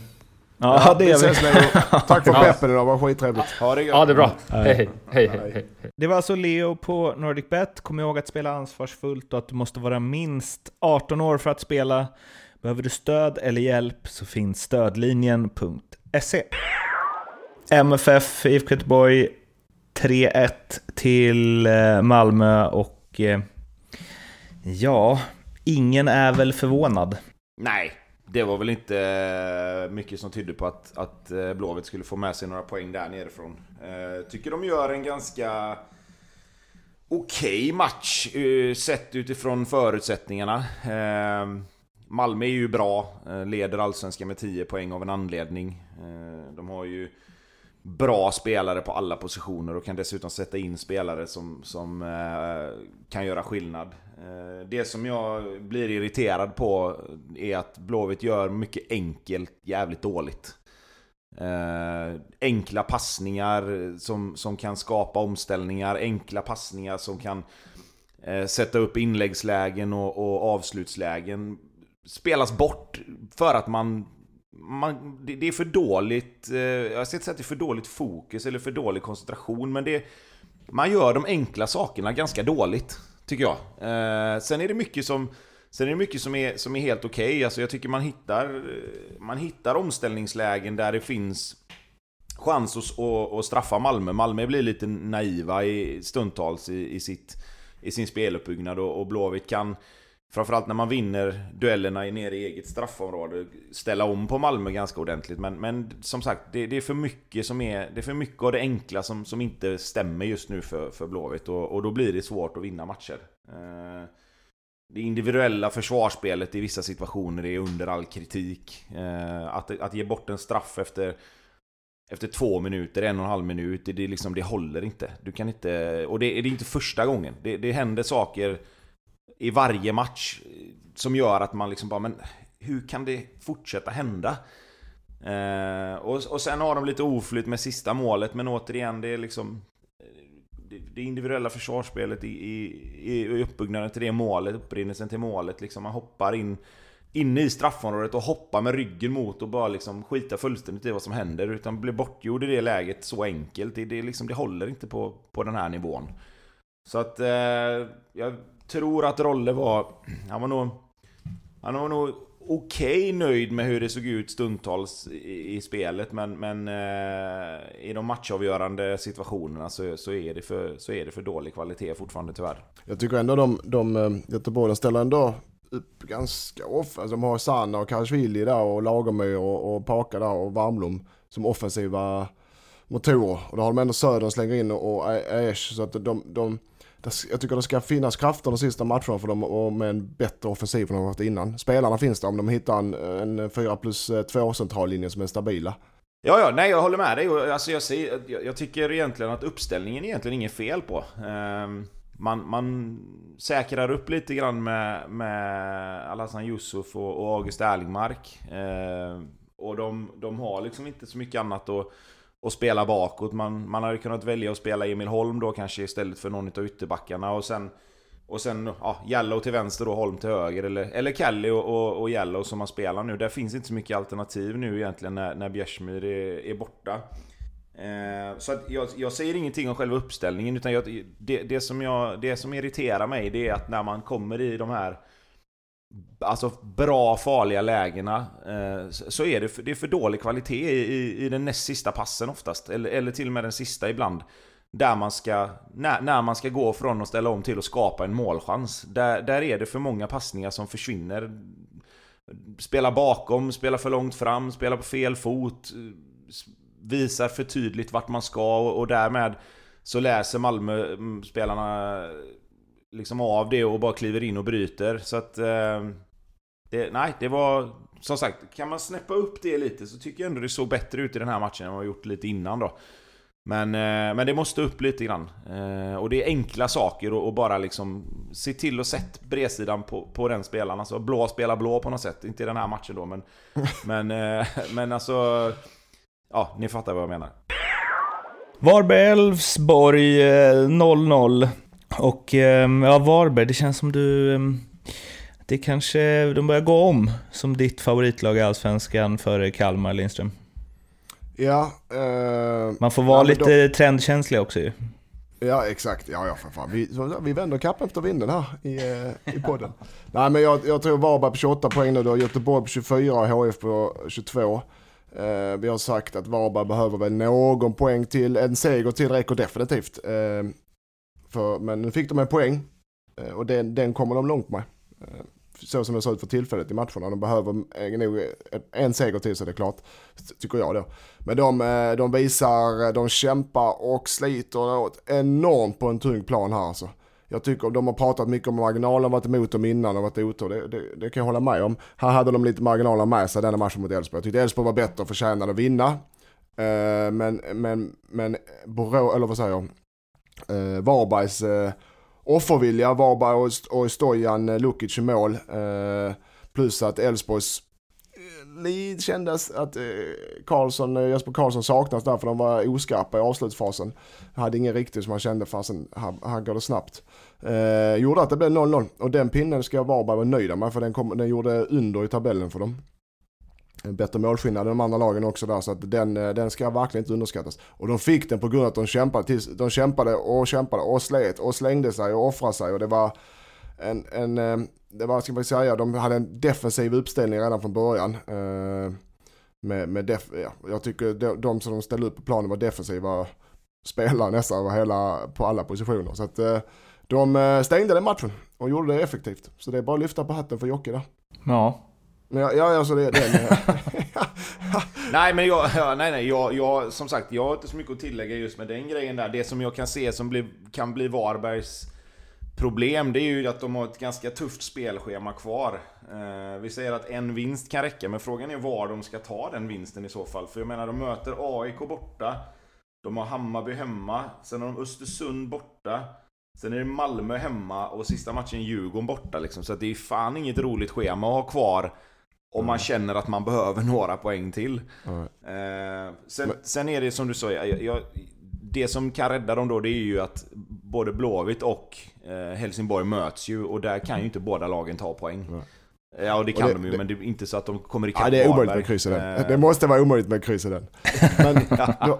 [SPEAKER 1] Ja, det
[SPEAKER 3] vi
[SPEAKER 1] gör vi.
[SPEAKER 3] Tack för
[SPEAKER 4] Ja.
[SPEAKER 3] peppen idag, det var skittrevligt.
[SPEAKER 2] Ha det gött.
[SPEAKER 4] Ja, det är bra. Hej, hej. Hej, hej, hej.
[SPEAKER 1] Det var alltså Leo på NordicBet. Kom ihåg att spela ansvarsfullt och att du måste vara minst 18 år för att spela. Behöver du stöd eller hjälp så finns stödlinjen.se. MFF IFK Göteborg 3-1 till eh, Malmö och eh, ja, ingen är väl förvånad.
[SPEAKER 2] Nej, det var väl inte eh, mycket som tydde på att, att eh, Blåvitt skulle få med sig några poäng där nerifrån. Eh, tycker de gör en ganska okej match sett utifrån förutsättningarna. Malmö är ju bra, leder allsvenskan med 10 poäng av en anledning. De har ju bra spelare på alla positioner och kan dessutom sätta in spelare som, som kan göra skillnad. Eh, det som jag blir irriterad på är att Blåvitt gör mycket enkelt jävligt dåligt. Eh, enkla passningar som, som kan skapa omställningar, enkla passningar som kan eh, sätta upp inläggslägen och, och avslutslägen spelas bort för att man man, det, det är för dåligt, eh, jag ska inte säga att det är för dåligt fokus eller för dålig koncentration, men det, man gör de enkla sakerna ganska dåligt, tycker jag. Eh, sen är det mycket som, sen är, det mycket som, är, som är helt okej. Alltså jag tycker man hittar, eh, man hittar omställningslägen där det finns chans att, att, att straffa Malmö. Malmö blir lite naiva i, stundtals i, i, sitt, i sin speluppbyggnad och, och Blåvitt kan Framförallt när man vinner duellerna nere i eget straffområde Ställa om på Malmö ganska ordentligt men, men som sagt det, det är för mycket som är Det är för mycket av det enkla som, som inte stämmer just nu för, för Blåvitt och, och då blir det svårt att vinna matcher eh, Det individuella försvarsspelet i vissa situationer är under all kritik eh, att, att ge bort en straff efter efter två minuter, en och en halv minut, det, det, liksom, det håller inte. Du kan inte... Och det, det är inte första gången. Det, det händer saker i varje match eh, som gör att man liksom bara, men hur kan det fortsätta hända? Eh, och, och sen har de lite oflyt med sista målet, men återigen, det är liksom eh, det, det individuella försvarsspelet i, i, i uppbyggnaden till det målet, upprinnelsen till målet, liksom man hoppar in inne i straffområdet och hoppar med ryggen mot och bara liksom skita fullständigt i vad som händer utan blir bortgjord i det läget så enkelt. Det, det, liksom, det håller inte på, på den här nivån. Så att eh, jag tror att Rolle var... Han var nog... Han var nog okej nöjd med hur det såg ut stundtals i, i spelet men, men eh, i de matchavgörande situationerna så, så, är det för, så är det för dålig kvalitet fortfarande tyvärr.
[SPEAKER 3] Jag tycker ändå de, de eh, Göteborg ställer ändå upp ganska ofta. Alltså de har Sanna och Karasvili där och Lagermyr och, och Paka där och Varmblom som offensiva motorer. Och då har de ändå Söder slänger in och, och Aesh. Så att de, de, jag tycker det ska finnas krafter de sista matcherna för dem och med en bättre offensiv än de har haft innan. Spelarna finns där om de hittar en, en 4 plus eh, 2 centrallinje som är stabila.
[SPEAKER 2] Ja, ja, nej jag håller med dig. Alltså, jag, ser, jag, jag tycker egentligen att uppställningen är egentligen inget fel på. Ehm, man, man säkrar upp lite grann med, med Alhassan Yusuf och, och August Erlingmark. Eh, och de, de har liksom inte så mycket annat att, och spela bakåt. Man, man hade kunnat välja att spela Emil Holm då kanske istället för någon av ytterbackarna. Och sen, och sen ja, Jallow till vänster och Holm till höger. Eller, eller Kelly och, och, och Jallow som man spelar nu. Där finns inte så mycket alternativ nu egentligen när, när Bjärsmyr är, är borta. Eh, så att jag, jag säger ingenting om själva uppställningen, utan jag, det, det, som jag, det som irriterar mig det är att när man kommer i de här Alltså bra farliga lägena eh, Så är det för, det är för dålig kvalitet i, i den näst sista passen oftast. Eller, eller till och med den sista ibland. Där man ska när, när man ska gå från att ställa om till att skapa en målchans. Där, där är det för många passningar som försvinner. Spela bakom, spela för långt fram, spela på fel fot visar för tydligt vart man ska och, och därmed så läser Malmö-spelarna mm, liksom av det och bara kliver in och bryter. Så att... Eh, det, nej, det var... Som sagt, kan man snäppa upp det lite så tycker jag ändå det såg bättre ut i den här matchen än vad gjort lite innan då. Men, eh, men det måste upp lite grann. Eh, och det är enkla saker och, och bara liksom se till att sätta bredsidan på, på den spelaren. Alltså blå spelar blå på något sätt. Inte i den här matchen då men... *laughs* men, eh, men alltså... Ja, ni fattar vad jag menar.
[SPEAKER 1] Varberg-Elfsborg 0-0. Och ja, Varberg, det känns som du... Det kanske, de börjar gå om som ditt favoritlag i Allsvenskan före Kalmar Lindström.
[SPEAKER 3] Ja. Eh,
[SPEAKER 1] Man får vara
[SPEAKER 3] ja,
[SPEAKER 1] lite då, trendkänslig också ju.
[SPEAKER 3] Ja exakt, ja ja för fan. Vi, vi vänder kappen efter vinden här i, i podden. *laughs* Nej men jag, jag tror Varberg på 28 poäng nu, då Göteborg på 24 och HF på 22. Eh, vi har sagt att Varberg behöver väl någon poäng till. En seger till räcker definitivt. Eh, för, men nu fick de en poäng eh, och den, den kommer de långt med. Eh, så som det ser ut för tillfället i matcherna. De behöver eh, nog en seger till så det är klart. Tycker jag då. Men de, de visar, de kämpar och sliter enormt på en tung plan här alltså. Jag tycker de har pratat mycket om marginalen, varit emot dem innan och varit otur. Det, det, det, kan jag hålla med om. Här hade de lite marginaler med sig denna matchen mot Elfsborg. Jag tyckte Elfsborg var bättre och förtjänade att vinna. Men, men, men Borå, eller vad säger jag? Eh, Varbergs eh, offervilja, Varberg och, och Stojan eh, Lukic i mål. Eh, plus att Elfsborgs eh, det kändes att Karlsson, Jesper Karlsson saknas där för de var oskarpa i avslutsfasen. Hade ingen riktigt som man kände fasen här, här går det snabbt. Eh, gjorde att det blev 0-0 och den pinnen ska Varberg vara nöjda med för den, kom, den gjorde under i tabellen för dem. En bättre målskillnad än de andra lagen också där så att den, eh, den ska verkligen inte underskattas. Och de fick den på grund av att de kämpade, tills, de kämpade och kämpade och slet och slängde sig och offrade sig och det var en, en eh, det var, ska man säga, de hade en defensiv uppställning redan från början. Eh, med, med def, ja, jag tycker de, de som de ställde upp på planen var defensiva spelare nästan över hela, på alla positioner. Så att de stängde den matchen och gjorde det effektivt. Så det är bara att lyfta på hatten för Jocke där.
[SPEAKER 1] Ja.
[SPEAKER 3] Ja, ja alltså det, det *laughs*
[SPEAKER 2] Nej men jag, ja, nej, nej, jag, jag, som sagt, jag har inte så mycket att tillägga just med den grejen där. Det som jag kan se som bli, kan bli Varbergs problem, det är ju att de har ett ganska tufft spelschema kvar. Eh, vi säger att en vinst kan räcka, men frågan är var de ska ta den vinsten i så fall. För jag menar, de möter AIK borta. De har Hammarby hemma, sen har de Östersund borta. Sen är det Malmö hemma och sista matchen Djurgården borta liksom. Så det är fan inget roligt schema att ha kvar om man känner att man behöver *laughs* några poäng till. Eh, sen, sen, är det som du sa, jag, jag, det som kan rädda dem då det är ju att både Blåvitt och eh, Helsingborg möts ju och där kan ju inte båda lagen ta poäng. Mm. Ja, det kan det, de ju, det, men det är inte så att de kommer ikapp
[SPEAKER 3] Ja, det är omöjligt med kryss i den. Eh. Det måste vara omöjligt med kryss i den. Men, *laughs*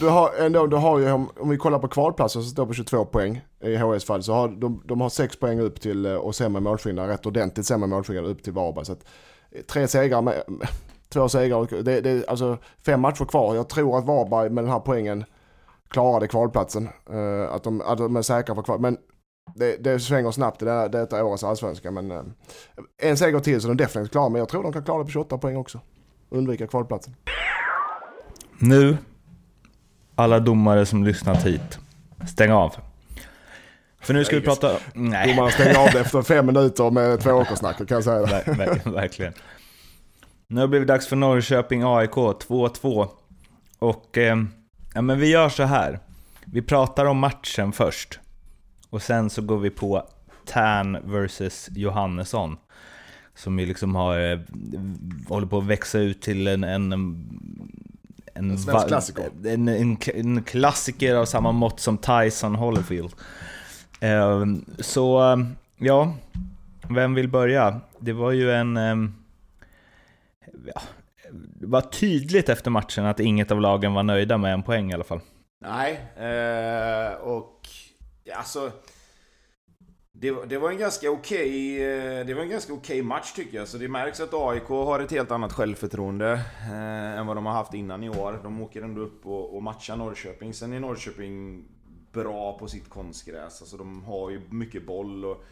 [SPEAKER 3] du har, ändå, du har ju, om, vi kollar på kvalplatsen som står på 22 poäng i HS fall, så har de, de har 6 poäng upp till, eh, och sämre målskillnad, rätt ordentligt sämre målskillnad upp till Varberg. Så att, eh, tre segrar, med, *laughs* två segrar, det, det, alltså fem matcher kvar. Jag tror att Varberg med den här poängen klarade kvalplatsen. Uh, att, de, att de är säkra på kval. Men det, det svänger snabbt i det, detta årets allsvenska. Men uh, en seger till så de definitivt klara. Men jag tror de kan klara det på 28 poäng också. Undvika kvalplatsen.
[SPEAKER 1] Nu alla domare som lyssnat hit, stäng av. För nu ska vi prata...
[SPEAKER 3] Nej. Domaren stänger av efter fem minuter med två åkersnack, kan jag säga.
[SPEAKER 1] Ver, ver, verkligen. Nu har det blivit dags för Norrköping AIK 2-2. Och eh, ja, men vi gör så här. Vi pratar om matchen först. Och sen så går vi på Tern vs Johannesson. Som ju liksom har, eh, håller på att växa ut till en, en
[SPEAKER 3] en, en svensk klassiker.
[SPEAKER 1] En, en, en, klassiker av samma mått som Tyson Holyfield. Uh, så, ja, vem vill börja? Det var ju en... Um, ja, det var tydligt efter matchen att inget av lagen var nöjda med en poäng i alla fall.
[SPEAKER 2] Nej, eh, och alltså... Det, det, var en ganska okej okay, Det var en ganska okej okay match tycker jag. Så det märks att AIK har ett helt annat självförtroende eh, än vad de har haft innan i år. De åker ändå upp och, och matchar Norrköping. Sen är Norrköping bra på sitt konstgräs. Alltså de har ju mycket boll och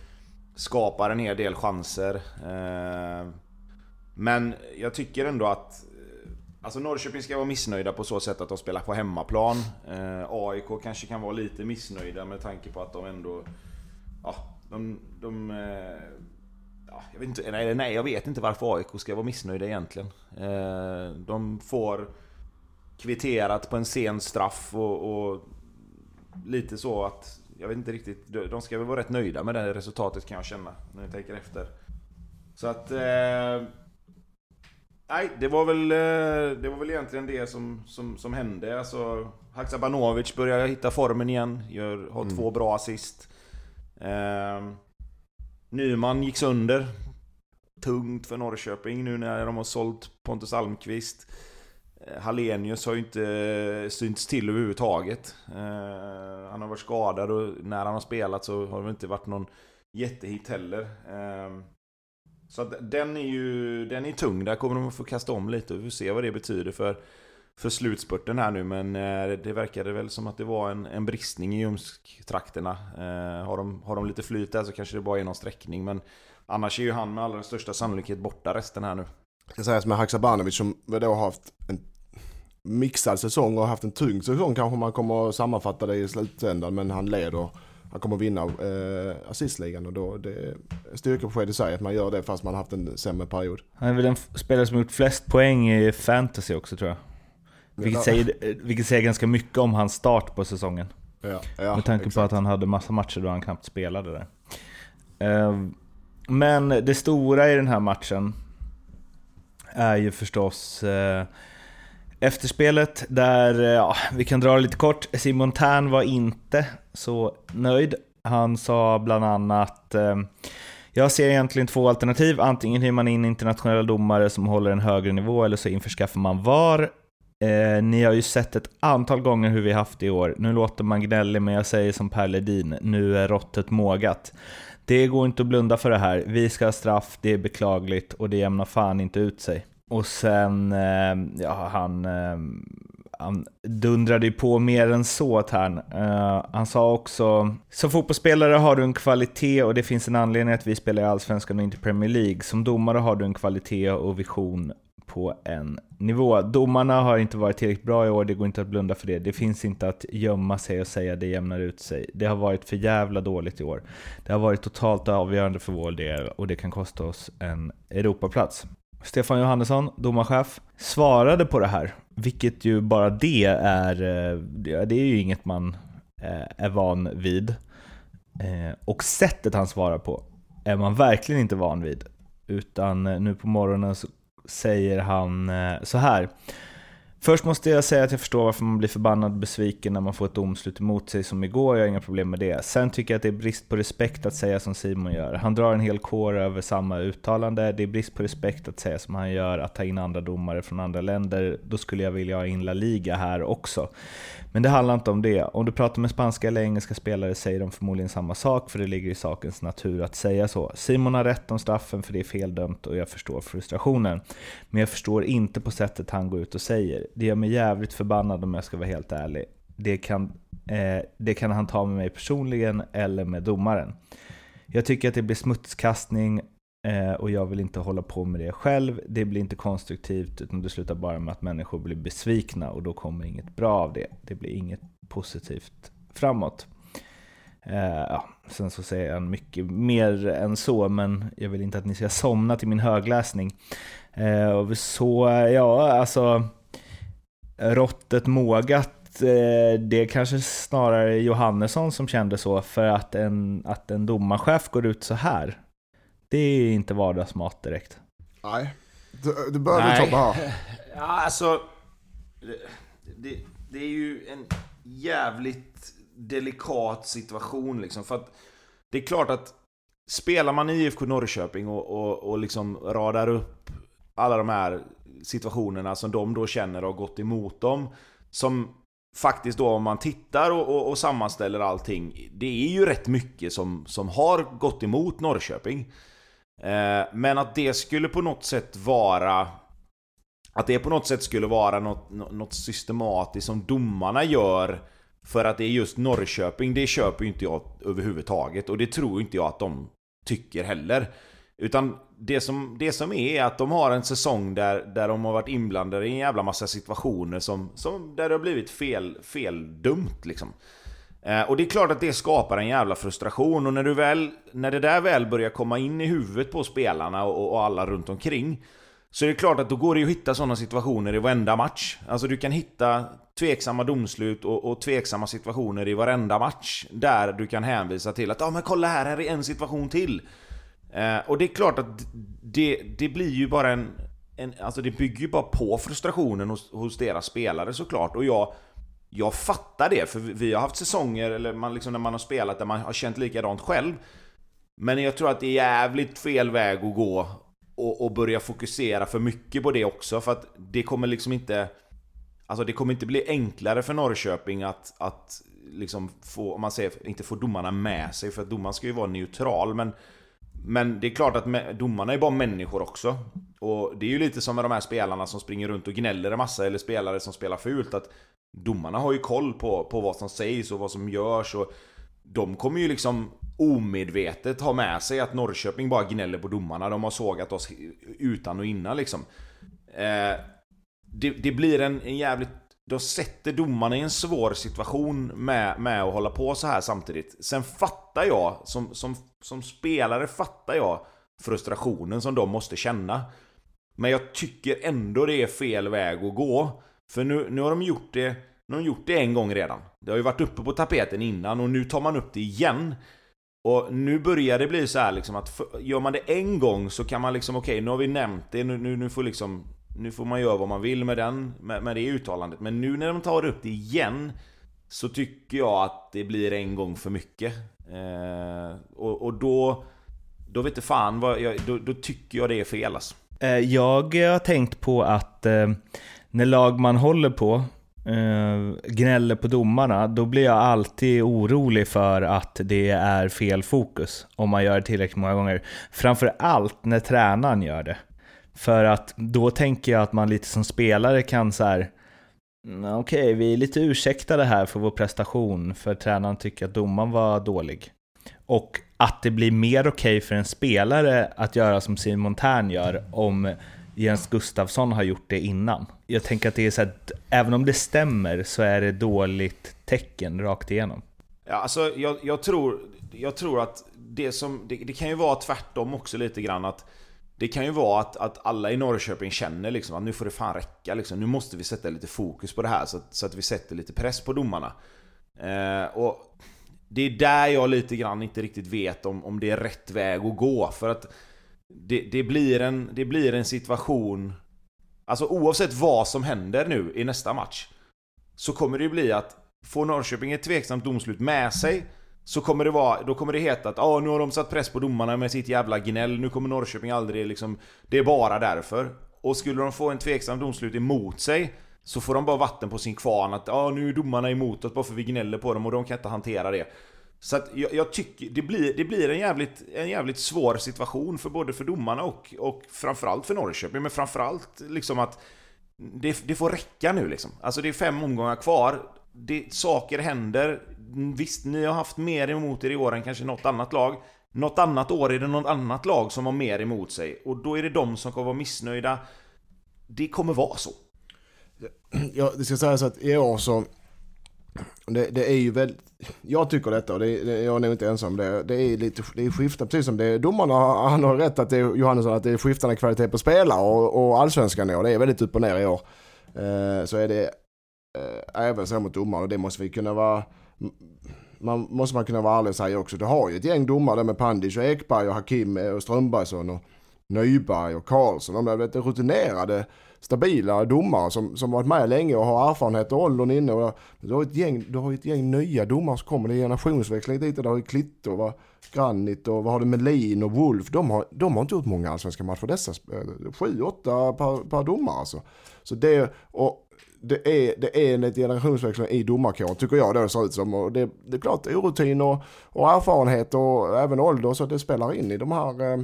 [SPEAKER 2] skapar en hel del chanser. Eh, men jag tycker ändå att eh, Alltså Norrköping ska vara missnöjda på så sätt att de spelar på hemmaplan. Eh, AIK kanske kan vara lite missnöjda med tanke på att de ändå... Ja, de... de eh, ja, jag vet inte, nej, nej, jag vet inte varför AIK ska vara missnöjda egentligen. Eh, de får kvitterat på en sen straff och, och, lite så att... Jag vet inte riktigt, de ska väl vara rätt nöjda med det resultatet kan jag känna, när jag tänker efter. Så att... Eh, Nej, det var väl, det var väl egentligen det som, som, som hände. Alltså, Haksabanovic börjar hitta formen igen, gör, har mm. två bra assist. Eh, Nyman gick sönder. Tungt för Norrköping nu när de har sålt Pontus Almqvist. Eh, Hallenius har ju inte eh, synts till överhuvudtaget. Eh, han har varit skadad och när han har spelat så har det inte varit någon jättehit heller. Eh, så den är ju den är tung. Där kommer de att få kasta om lite. Vi får se vad det betyder för, för slutspurten här nu. Men eh, det verkade väl som att det var en, en bristning i Ljungsk-trakterna. Eh, har, de, har de lite flyt där så kanske det bara är någon sträckning. Men annars är ju han med allra största sannolikhet borta resten här nu.
[SPEAKER 3] Det ska sägas med Haksabanovic som då har haft en mixad säsong och haft en tung säsong kanske man kommer att sammanfatta det i slutändan. Men han leder han kommer vinna eh, assistligan och då det är styrkebesked i sig att man gör det fast man haft en sämre period.
[SPEAKER 1] Han är väl den spelare som gjort flest poäng i fantasy också tror jag. Vilket, säger, vilket säger ganska mycket om hans start på säsongen. Ja, ja, Med tanke exakt. på att han hade massa matcher då han knappt spelade där. Eh, men det stora i den här matchen är ju förstås eh, Efterspelet där, eh, ja, vi kan dra det lite kort. Simon Tern var inte så nöjd. Han sa bland annat eh, jag ser egentligen två alternativ. Antingen hyr man in internationella domare som håller en högre nivå eller så införskaffar man VAR. Eh, ni har ju sett ett antal gånger hur vi haft det i år. Nu låter man gnällig men jag säger som Per Ledin, nu är råttet mågat. Det går inte att blunda för det här. Vi ska ha straff, det är beklagligt och det jämnar fan inte ut sig. Och sen, eh, ja han, eh, han dundrade ju på mer än så Tern. Uh, han sa också, som fotbollsspelare har du en kvalitet och det finns en anledning att vi spelar i Allsvenskan och inte Premier League. Som domare har du en kvalitet och vision på en nivå. Domarna har inte varit tillräckligt bra i år, det går inte att blunda för det. Det finns inte att gömma sig och säga det jämnar ut sig. Det har varit för jävla dåligt i år. Det har varit totalt avgörande för vår del och det kan kosta oss en Europaplats. Stefan Johannesson, domarchef, svarade på det här. Vilket ju bara det är, eh, det är ju inget man eh, är van vid. Eh, och sättet han svarar på är man verkligen inte van vid. Utan nu på morgonen så säger han eh, så här. Först måste jag säga att jag förstår varför man blir förbannad och besviken när man får ett domslut emot sig som igår, jag har inga problem med det. Sen tycker jag att det är brist på respekt att säga som Simon gör. Han drar en hel kår över samma uttalande. Det är brist på respekt att säga som han gör, att ta in andra domare från andra länder. Då skulle jag vilja ha in La Liga här också. Men det handlar inte om det. Om du pratar med spanska eller engelska spelare säger de förmodligen samma sak, för det ligger i sakens natur att säga så. Simon har rätt om straffen, för det är feldömt och jag förstår frustrationen. Men jag förstår inte på sättet han går ut och säger. Det gör mig jävligt förbannad om jag ska vara helt ärlig. Det kan, eh, det kan han ta med mig personligen eller med domaren. Jag tycker att det blir smutskastning Eh, och jag vill inte hålla på med det själv. Det blir inte konstruktivt utan det slutar bara med att människor blir besvikna och då kommer inget bra av det. Det blir inget positivt framåt. Eh, ja, sen så säger han mycket mer än så, men jag vill inte att ni ska somna till min högläsning. Eh, så ja, alltså råttet mågat eh, det kanske snarare är Johannesson som kände så, för att en, att en domarchef går ut så här, det är inte vardagsmat direkt.
[SPEAKER 3] Nej, du, du börjar
[SPEAKER 2] Nej.
[SPEAKER 3] Tobbe här. *laughs*
[SPEAKER 2] Ja, alltså... Det, det, det är ju en jävligt delikat situation liksom. För att det är klart att spelar man i IFK Norrköping och, och, och liksom radar upp alla de här situationerna som de då känner har gått emot dem. Som faktiskt då om man tittar och, och, och sammanställer allting, det är ju rätt mycket som, som har gått emot Norrköping. Eh, men att det skulle på något sätt vara att det på något sätt skulle vara något, något systematiskt som domarna gör för att det är just Norrköping, det köper ju inte jag överhuvudtaget. Och det tror inte jag att de tycker heller. Utan det som, det som är är att de har en säsong där, där de har varit inblandade i en jävla massa situationer som, som där det har blivit fel, fel dumt liksom. Eh, och det är klart att det skapar en jävla frustration och när, du väl, när det där väl börjar komma in i huvudet på spelarna och, och alla runt omkring så är det klart att då går det ju att hitta sådana situationer i varenda match. Alltså du kan hitta tveksamma domslut och, och tveksamma situationer i varenda match. Där du kan hänvisa till att ja ah, men kolla här, här är en situation till. Eh, och det är klart att det, det blir ju bara en, en... Alltså det bygger ju bara på frustrationen hos, hos deras spelare såklart. Och jag, jag fattar det, för vi har haft säsonger eller man liksom när man har spelat där man har känt likadant själv. Men jag tror att det är jävligt fel väg att gå och, och börja fokusera för mycket på det också för att det kommer liksom inte Alltså det kommer inte bli enklare för Norrköping att, att liksom få, om man säger, inte få domarna med sig för att domaren ska ju vara neutral men men det är klart att domarna är bara människor också Och det är ju lite som med de här spelarna som springer runt och gnäller en massa eller spelare som spelar fult att Domarna har ju koll på, på vad som sägs och vad som görs och De kommer ju liksom omedvetet ha med sig att Norrköping bara gnäller på domarna. De har sågat oss utan och innan liksom. Eh, det, det blir en, en jävligt... De sätter domarna i en svår situation med, med att hålla på så här samtidigt. Sen fattar jag, som, som, som spelare fattar jag frustrationen som de måste känna. Men jag tycker ändå det är fel väg att gå. För nu, nu har de gjort det, nu har de gjort det en gång redan. Det har ju varit uppe på tapeten innan och nu tar man upp det igen. Och nu börjar det bli så här liksom att för, gör man det en gång så kan man liksom okej, nu har vi nämnt det, nu, nu, nu får liksom nu får man göra vad man vill med den, med, med det uttalandet. Men nu när de tar upp det igen Så tycker jag att det blir en gång för mycket. Eh, och, och då Då vet du fan vad jag, då, då tycker jag det är fel alltså.
[SPEAKER 1] Eh, jag har tänkt på att eh, när lag man håller på eh, gnäller på domarna, då blir jag alltid orolig för att det är fel fokus om man gör det tillräckligt många gånger. Framför allt när tränaren gör det. För att då tänker jag att man lite som spelare kan så här okej, Okej, vi är lite ursäktade här för vår prestation för tränaren tycker att domaren var dålig. Och att det blir mer okej för en spelare att göra som Simon Tern gör om Jens Gustafsson har gjort det innan. Jag tänker att det är så att även om det stämmer så är det dåligt tecken rakt igenom.
[SPEAKER 2] Ja, alltså jag, jag, tror, jag tror att det som... Det, det kan ju vara tvärtom också lite grann att det kan ju vara att, att alla i Norrköping känner liksom att nu får det fan räcka liksom. Nu måste vi sätta lite fokus på det här så att, så att vi sätter lite press på domarna. Eh, och det är där jag lite grann inte riktigt vet om, om det är rätt väg att gå. För att det, det, blir en, det blir en situation... Alltså oavsett vad som händer nu i nästa match så kommer det ju bli att får Norrköping ett tveksamt domslut med sig så kommer det vara, då kommer det heta att ah, nu har de satt press på domarna med sitt jävla gnäll, nu kommer Norrköping aldrig liksom... Det är bara därför. Och skulle de få en tveksam domslut emot sig så får de bara vatten på sin kvarn att ah, nu är domarna emot oss bara för vi gnäller på dem och de kan inte hantera det. Så att jag, jag tycker det blir, det blir en, jävligt, en jävligt svår situation för både för domarna och, och framförallt för Norrköping. Men framförallt liksom att det, det får räcka nu liksom. Alltså det är fem omgångar kvar. Det, saker händer. Visst, ni har haft mer emot er i år än kanske något annat lag. Något annat år är det något annat lag som har mer emot sig. Och då är det de som kommer vara missnöjda. Det kommer vara så.
[SPEAKER 3] Ja, det ska sägas att i år så, det, det är ju väldigt, jag tycker detta och det, det, jag är nog inte ensam om det, det är lite, det är skiftande, precis som det domarna, han har rätt att det är, Johannesson, att det är skiftande kvalitet på spelare och, och allsvenskan i år, det är väldigt upp och ner i år. Eh, så är det eh, även så mot domare och det måste vi kunna vara man måste man kunna vara ärlig och säga också. Du har ju ett gäng domare där med Pandic och Ekberg och Hakim eh, och Strömbergsson och Nyberg och Karlsson. De är rutinerade, stabila domare som, som varit med länge och har erfarenhet och åldern inne. Och du, har ett gäng, du har ett gäng nya domare som kommer. Det är generationsväxling dit och du har ju Klitto, och Granit och vad har du Melin och Wolf. De har, de har inte gjort många allsvenska matcher dessa. Eh, sju, åtta per, per domare alltså. Så det, och det är, det är en generationsväxling i domarkåren tycker jag det ser ut som. Och det, det är klart orutin och, och erfarenhet och även ålder så det spelar in i de här, eh,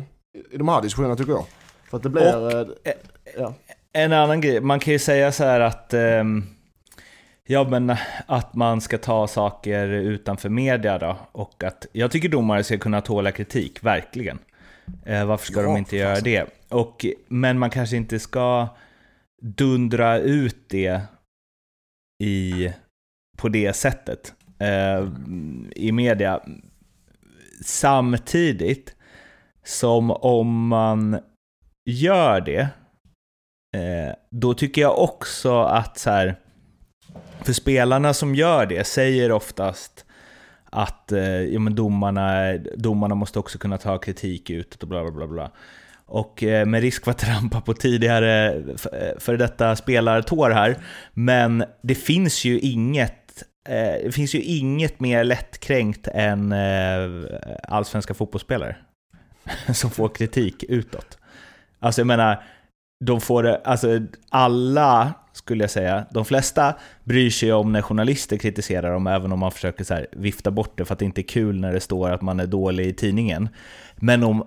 [SPEAKER 3] i de här diskussionerna tycker jag. För att det blir... Och,
[SPEAKER 1] eh, ja. En annan grej, man kan ju säga så här att eh, Ja men att man ska ta saker utanför media då. Och att jag tycker domare ska kunna tåla kritik, verkligen. Eh, varför ska ja, de inte göra det? Och, men man kanske inte ska dundra ut det i, på det sättet eh, i media. Samtidigt som om man gör det, eh, då tycker jag också att så här, för spelarna som gör det säger oftast att eh, ja, men domarna, domarna måste också kunna ta kritik utåt och bla bla bla. bla. Och eh, med risk för att trampa på tidigare eh, före för detta spelartår här, men det finns ju inget eh, det finns ju inget mer lättkränkt än allsvenska fotbollsspelare *laughs* som får kritik utåt. Alltså jag menar, de får det, alltså alla skulle jag säga, de flesta bryr sig om när journalister kritiserar dem, även om man försöker så vifta bort det för att det inte är kul när det står att man är dålig i tidningen. Men om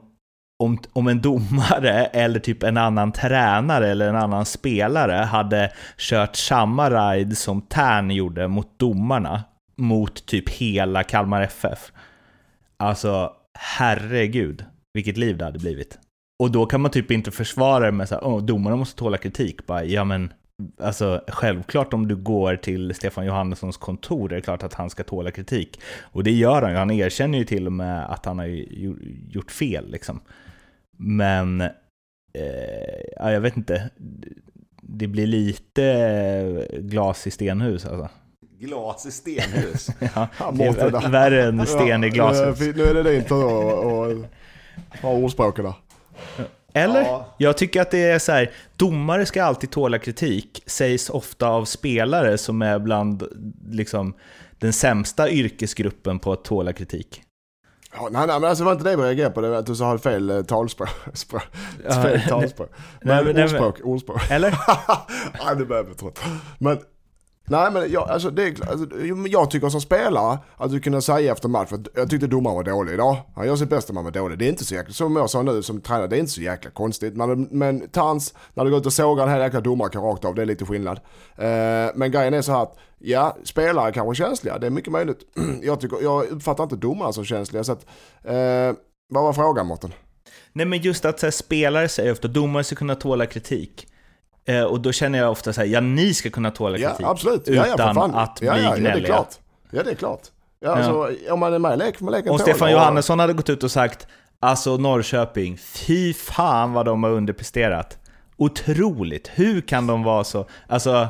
[SPEAKER 1] om, om en domare eller typ en annan tränare eller en annan spelare hade kört samma ride som Tern gjorde mot domarna, mot typ hela Kalmar FF. Alltså, herregud, vilket liv det hade blivit. Och då kan man typ inte försvara det med att oh, domarna måste tåla kritik. Bara, ja men, alltså självklart om du går till Stefan Johannessons kontor är det klart att han ska tåla kritik. Och det gör han ju, han erkänner ju till och med att han har gjort fel liksom. Men, eh, ja, jag vet inte. Det blir lite glas i stenhus alltså.
[SPEAKER 2] Glas i stenhus? *laughs*
[SPEAKER 1] ja, det är värre än sten i glashus.
[SPEAKER 3] nu är det din tur att ha ordspråken där.
[SPEAKER 1] Eller? Ja. Jag tycker att det är så här, domare ska alltid tåla kritik, sägs ofta av spelare som är bland liksom, den sämsta yrkesgruppen på att tåla kritik.
[SPEAKER 3] Ja, nej, nej, men alltså det var inte det vi reagerade på, det var att du sa fel eh, talspråk. *laughs* Språk, fel talspråk. Men, men ordspråk, ordspråk.
[SPEAKER 1] Eller? *laughs*
[SPEAKER 3] nej, det börjar bli trött. Men Nej men jag, alltså, det, alltså, jag tycker som spelare att du kunde säga efter match att jag tyckte domaren var dålig idag. Han gör sitt bästa man var dålig. Det är inte så jäkla, som jag sa nu som tränare, det är inte så jäkla konstigt. Men, men Tans, när du går ut och sågar den här jäkla domaren rakt av, det är lite skillnad. Uh, men grejen är så här att, ja, spelare kanske är känsliga, det är mycket möjligt. *clears throat* jag, tycker, jag uppfattar inte domaren som känsliga så att, uh, vad var frågan Mårten?
[SPEAKER 1] Nej men just att så här, spelare säger ofta, domare ska kunna tåla kritik. Eh, och då känner jag ofta så här, ja ni ska kunna tåla kritik.
[SPEAKER 3] Ja, absolut.
[SPEAKER 1] Utan ja, ja, att bli ja, ja,
[SPEAKER 3] gnälliga. Ja, det är klart. Ja, det är klart. Ja, alltså, om man är med i lek får man leka
[SPEAKER 1] Om Stefan Johannesson hade gått ut och sagt, alltså Norrköping, fy fan vad de har underpresterat. Otroligt, hur kan de vara så, alltså,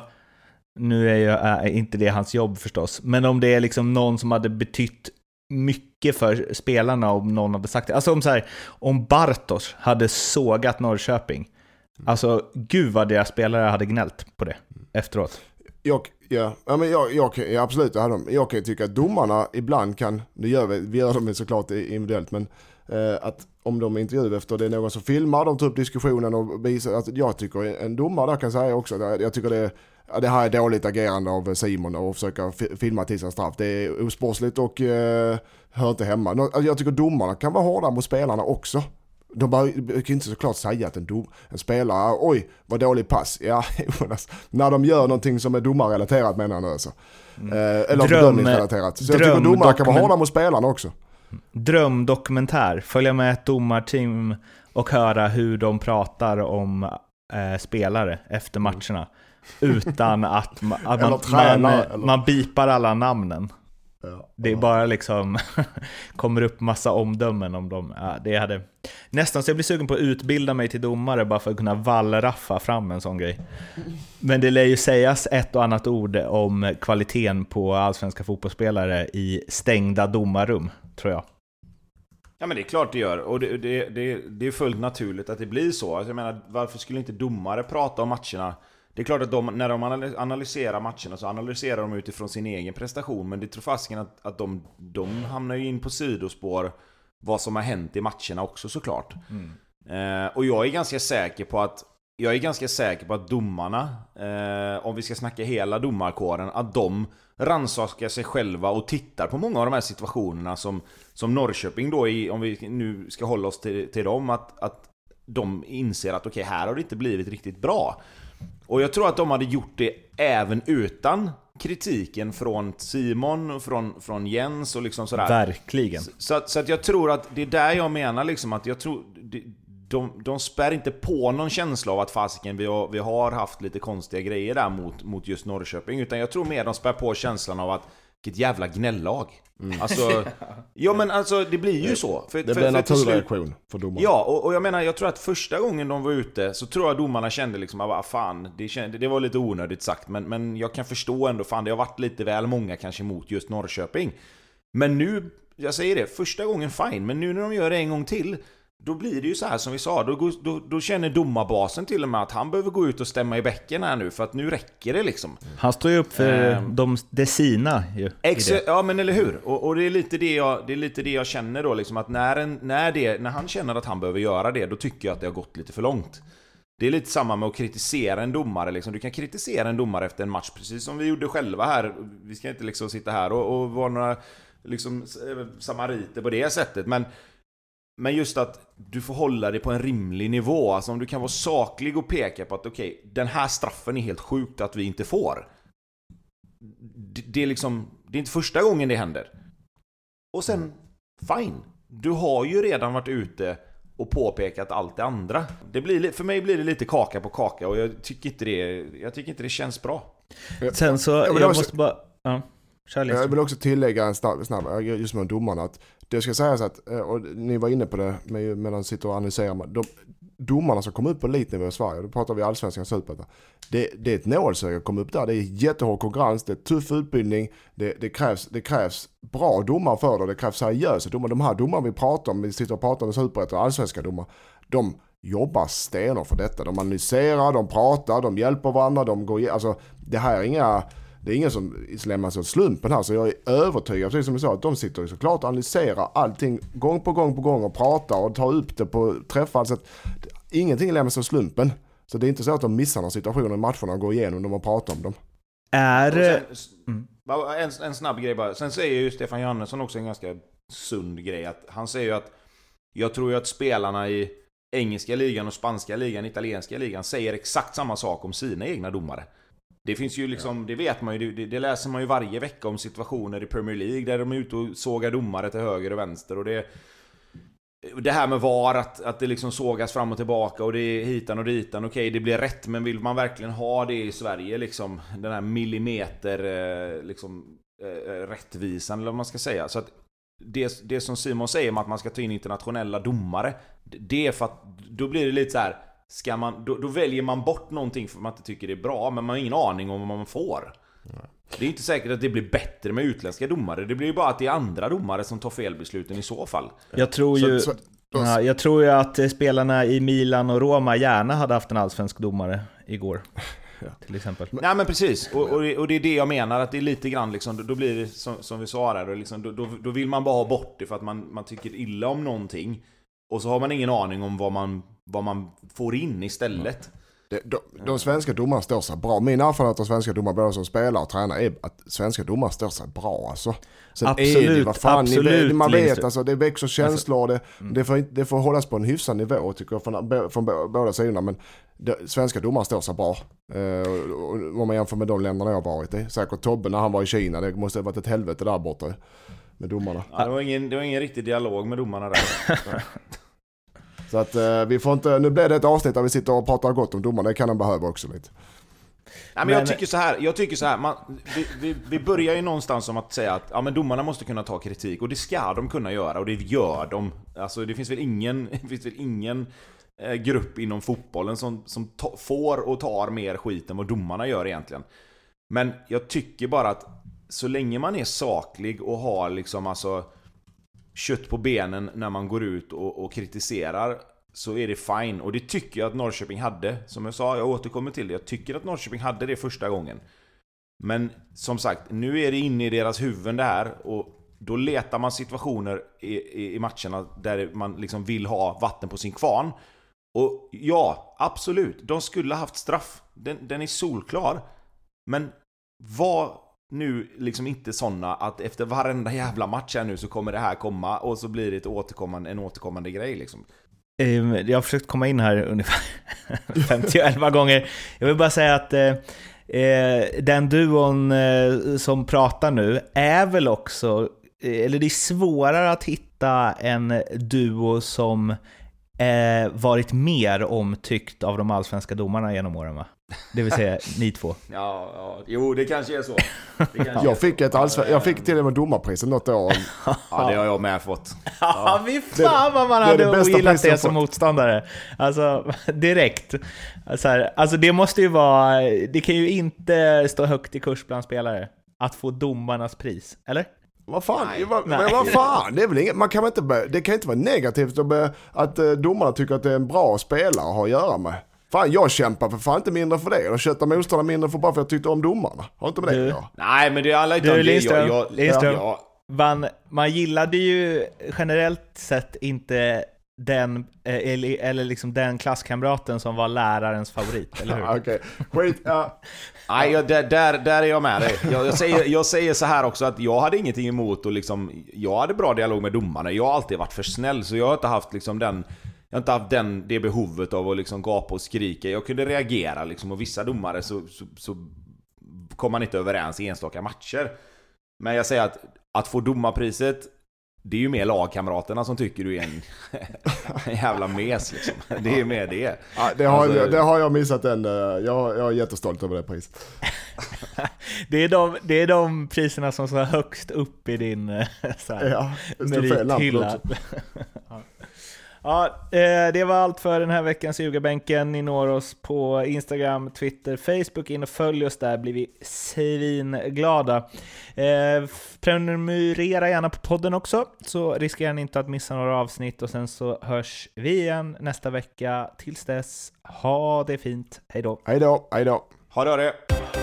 [SPEAKER 1] nu är ju äh, inte det hans jobb förstås, men om det är liksom någon som hade betytt mycket för spelarna om någon hade sagt det. Alltså om, så här, om Bartos hade sågat Norrköping, Alltså, gud vad deras spelare hade gnällt på det efteråt.
[SPEAKER 3] Jag, ja, ja, men jag, jag, ja, absolut, det hade de. Jag kan ju tycka att domarna ibland kan, det gör vi, vi gör dem såklart individuellt, men eh, att om de intervjuar efter det är någon som filmar, de tar upp diskussionen och visar, att jag tycker en domare där kan säga också, jag tycker det det här är dåligt agerande av Simon och försöka filma till sin straff. Det är osportsligt och eh, hör inte hemma. Alltså, jag tycker domarna kan vara hårda mot spelarna också. De kan inte såklart säga att en, dom, en spelare, oj vad dålig pass. Ja, *laughs* när de gör någonting som är domarrelaterat menar jag nu alltså. Mm. Eh, eller bedömningsrelaterat. Så jag tycker domare kan vara hårda mot spelarna också.
[SPEAKER 1] Drömdokumentär, följa med ett domarteam och höra hur de pratar om eh, spelare efter mm. matcherna. Utan att, att *laughs* man, man, man, man bipar alla namnen. Det är bara liksom, *laughs* kommer upp massa omdömen om dem. Ja, det hade, nästan så jag blir sugen på att utbilda mig till domare bara för att kunna wallraffa fram en sån grej. Men det lär ju sägas ett och annat ord om kvaliteten på allsvenska fotbollsspelare i stängda domarrum, tror jag.
[SPEAKER 2] Ja men det är klart det gör, och det, det, det, det är fullt naturligt att det blir så. Alltså, jag menar, varför skulle inte domare prata om matcherna? Det är klart att de, när de analyserar matcherna så analyserar de utifrån sin egen prestation, men det tror fasken att, att de, de hamnar ju in på sidospår vad som har hänt i matcherna också såklart. Mm. Eh, och jag är ganska säker på att jag är ganska säker på att domarna, eh, om vi ska snacka hela domarkåren, att de rannsakar sig själva och tittar på många av de här situationerna som, som Norrköping då, i, om vi nu ska hålla oss till, till dem, att, att de inser att okej, okay, här har det inte blivit riktigt bra. Och jag tror att de hade gjort det även utan kritiken från Simon och från, från Jens och liksom sådär.
[SPEAKER 1] Verkligen.
[SPEAKER 2] Så, så, att, så att jag tror att det är där jag menar liksom att jag tror... de, de spär inte på någon känsla av att fasiken vi har, vi har haft lite konstiga grejer där mot, mot just Norrköping. Utan jag tror mer de spär på känslan av att vilket jävla gnällag. Mm. Alltså, *laughs* ja men alltså det blir ju så.
[SPEAKER 3] För, det blir en naturreaktion för domarna.
[SPEAKER 2] Ja, och, och, jag menar jag tror att första gången de var ute så tror jag domarna kände liksom att fan, det, kände, det var lite onödigt sagt men, men jag kan förstå ändå, fan det har varit lite väl många kanske mot just Norrköping. Men nu, jag säger det, första gången fine, men nu när de gör det en gång till då blir det ju så här som vi sa, då, då, då, känner domarbasen till och med att han behöver gå ut och stämma i bäcken här nu för att nu räcker det liksom.
[SPEAKER 1] Han står ju upp för um, de, det sina ju.
[SPEAKER 2] ja men eller hur! Och, och, det, är lite det, jag, det är lite det jag känner då liksom att när, en, när, det, när han känner att han behöver göra det, då tycker jag att det har gått lite för långt. Det är lite samma med att kritisera en domare liksom. Du kan kritisera en domare efter en match precis som vi gjorde själva här. Vi ska inte liksom sitta här och, och vara några liksom samariter på det sättet men men just att du får hålla dig på en rimlig nivå. Alltså om du kan vara saklig och peka på att okej, okay, den här straffen är helt sjukt att vi inte får. Det, det, är liksom, det är inte första gången det händer. Och sen, fine. Du har ju redan varit ute och påpekat allt det andra. Det blir, för mig blir det lite kaka på kaka och jag tycker inte det, jag tycker inte det känns bra.
[SPEAKER 1] Sen så, jag, jag måste bara... Ja.
[SPEAKER 3] Jag vill också tillägga en snabb, snabb just med domarna, att det ska sägas att, eh, och ni var inne på det med, medan sitter och analyserar, de domarna som kommer upp på elitnivå i Sverige, då pratar vi allsvenskan superettan. Det, det är ett nålsöga att komma upp där, det är jättehård konkurrens, det är tuff utbildning, det, det, krävs, det krävs bra domar för det, det krävs seriösa domar. De här domarna vi pratar om, vi sitter och pratar om superettan och allsvenska domar, de jobbar stenhårt för detta. De analyserar, de pratar, de hjälper varandra, de går alltså det här är inga det är ingen som lämnas åt slumpen här. Så jag är övertygad, precis som du sa, att de sitter såklart och analyserar allting gång på gång på gång och pratar och tar upp det på träffar. Så att ingenting lämnas åt slumpen. Så det är inte så att de missar några situationer i matcherna och går igenom dem och pratar om dem.
[SPEAKER 1] Är...
[SPEAKER 2] Sen, en, en snabb grej bara. Sen säger ju Stefan Johannesson också en ganska sund grej. Att han säger ju att jag tror ju att spelarna i engelska ligan och spanska ligan, italienska ligan säger exakt samma sak om sina egna domare. Det finns ju liksom, det vet man ju, det, det, läser man ju varje vecka om situationer i Premier League där de är ute och sågar domare till höger och vänster och det... Det här med VAR, att, att det liksom sågas fram och tillbaka och det är hitan och ditan, okej det blir rätt men vill man verkligen ha det i Sverige liksom? Den här millimeter eh, liksom eh, rättvisan eller vad man ska säga. Så att det, det som Simon säger om att man ska ta in internationella domare, det är för att då blir det lite så här ska man, då, då, väljer man bort någonting för att man inte tycker det är bra, men man har ingen aning om vad man får. Nej. Det är inte säkert att det blir bättre med utländska domare, det blir ju bara att det är andra domare som tar felbesluten i så fall.
[SPEAKER 1] Jag tror ju... Så, så, ja, jag tror ju att spelarna i Milan och Roma gärna hade haft en allsvensk domare igår. *laughs* Ja. Till exempel.
[SPEAKER 2] Nej men precis, och, och, och, det är det jag menar, att det är lite grann liksom, då blir det som, som vi sa där, liksom, då, då, då, vill man bara ha bort det för att man, man tycker illa om någonting. Och så har man ingen aning om vad man vad man får in istället.
[SPEAKER 3] Det, de, de svenska domarna står sig bra. Min erfarenhet av svenska domare, både som spelare och tränare, är att svenska domare står sig bra alltså.
[SPEAKER 1] Sen absolut, är det, vad fan, absolut.
[SPEAKER 3] Ni, man vet alltså, det växer känslor. Det, mm. det, får, det får hållas på en hyfsad nivå tycker jag från, från båda sidorna. Men det, svenska domare står sig bra. Uh, om man jämför med de länderna jag har varit i. Säkert Tobbe när han var i Kina, det måste ha varit ett helvete där borta. Med domarna.
[SPEAKER 2] Ja, det, var ingen, det var ingen riktig dialog med domarna där. *laughs*
[SPEAKER 3] Så att eh, vi får inte, nu blir det ett avsnitt där vi sitter och pratar gott om domarna, det kan de behöva också lite.
[SPEAKER 2] Nej, men, jag tycker så här, jag tycker så här man, vi, vi, vi börjar ju någonstans som att säga att ja, men domarna måste kunna ta kritik, och det ska de kunna göra, och det gör de. Alltså det finns väl ingen, *laughs* det finns väl ingen eh, grupp inom fotbollen som, som ta, får och tar mer skit än vad domarna gör egentligen. Men jag tycker bara att så länge man är saklig och har liksom alltså kött på benen när man går ut och, och kritiserar så är det fine. Och det tycker jag att Norrköping hade. Som jag sa, jag återkommer till det. Jag tycker att Norrköping hade det första gången. Men som sagt, nu är det inne i deras huvuden det här. Och då letar man situationer i, i, i matcherna där man liksom vill ha vatten på sin kvarn. Och ja, absolut. De skulle haft straff. Den, den är solklar. Men vad nu liksom inte sådana att efter varenda jävla match här nu så kommer det här komma och så blir det ett återkommande, en återkommande grej liksom.
[SPEAKER 1] Ehm, jag har försökt komma in här ungefär *laughs* 50 gånger. Jag vill bara säga att eh, eh, den duon eh, som pratar nu är väl också, eh, eller det är svårare att hitta en duo som varit mer omtyckt av de allsvenska domarna genom åren va? Det vill säga ni två. *laughs*
[SPEAKER 2] Ja, ja, jo det kanske är så.
[SPEAKER 3] Kanske jag, fick ett allsven... jag fick till och med domarpriset något år. *laughs*
[SPEAKER 2] ja, det har jag med fått.
[SPEAKER 1] Ja, *laughs* fy fan vad man hade ogillat det som motståndare. Alltså, direkt. Alltså, här, alltså det måste ju vara... Det kan ju inte stå högt i kurs bland spelare. Att få domarnas pris, eller?
[SPEAKER 3] Vad fan, Nej. vad, men vad fan, det är väl inget, man kan inte, det kan inte vara negativt att, att eh, domarna tycker att det är en bra spelare att ha att göra med. Fan jag kämpar för fan inte mindre för det. Jag köttar motståndare mindre för bara för att jag tyckte om domarna. Har inte med det
[SPEAKER 2] ja. Nej men det handlar inte om det.
[SPEAKER 1] Lindström, jag, jag, Lindström. Ja. Man, man gillade ju generellt sett inte den, eh, eller, eller liksom den klasskamraten som var lärarens favorit, eller hur? *laughs*
[SPEAKER 3] Okej, okay. skit, ja.
[SPEAKER 2] Nej, jag, där, där, är jag med dig. Jag, jag, säger, jag säger så här också att jag hade ingenting emot och liksom, jag hade bra dialog med domarna. Jag har alltid varit för snäll, så jag har inte haft liksom den jag har inte haft den, det behovet av att liksom gapa och skrika. Jag kunde reagera liksom och vissa domare så, så, så kom man inte överens i enstaka matcher. Men jag säger att, att få domarpriset det är ju mer lagkamraterna som tycker du är en, en *laughs* jävla mes liksom. Det är ju mer det.
[SPEAKER 3] Ja, det, har, alltså, det har jag missat än. Eh, jag, jag är jättestolt över det priset. *laughs*
[SPEAKER 1] det, är de, det är de priserna som står högst upp i din eh, så här, ja, merithylla. *laughs* Ja, eh, det var allt för den här veckans ljugarbänken. Ni når oss på Instagram, Twitter, Facebook. In och följ oss där blir vi svinglada. Eh, prenumerera gärna på podden också, så riskerar ni inte att missa några avsnitt. Och sen så hörs vi igen nästa vecka. Tills dess, ha det fint. Hej då!
[SPEAKER 3] Hej då! Hej då!
[SPEAKER 2] Ha det! Ha det.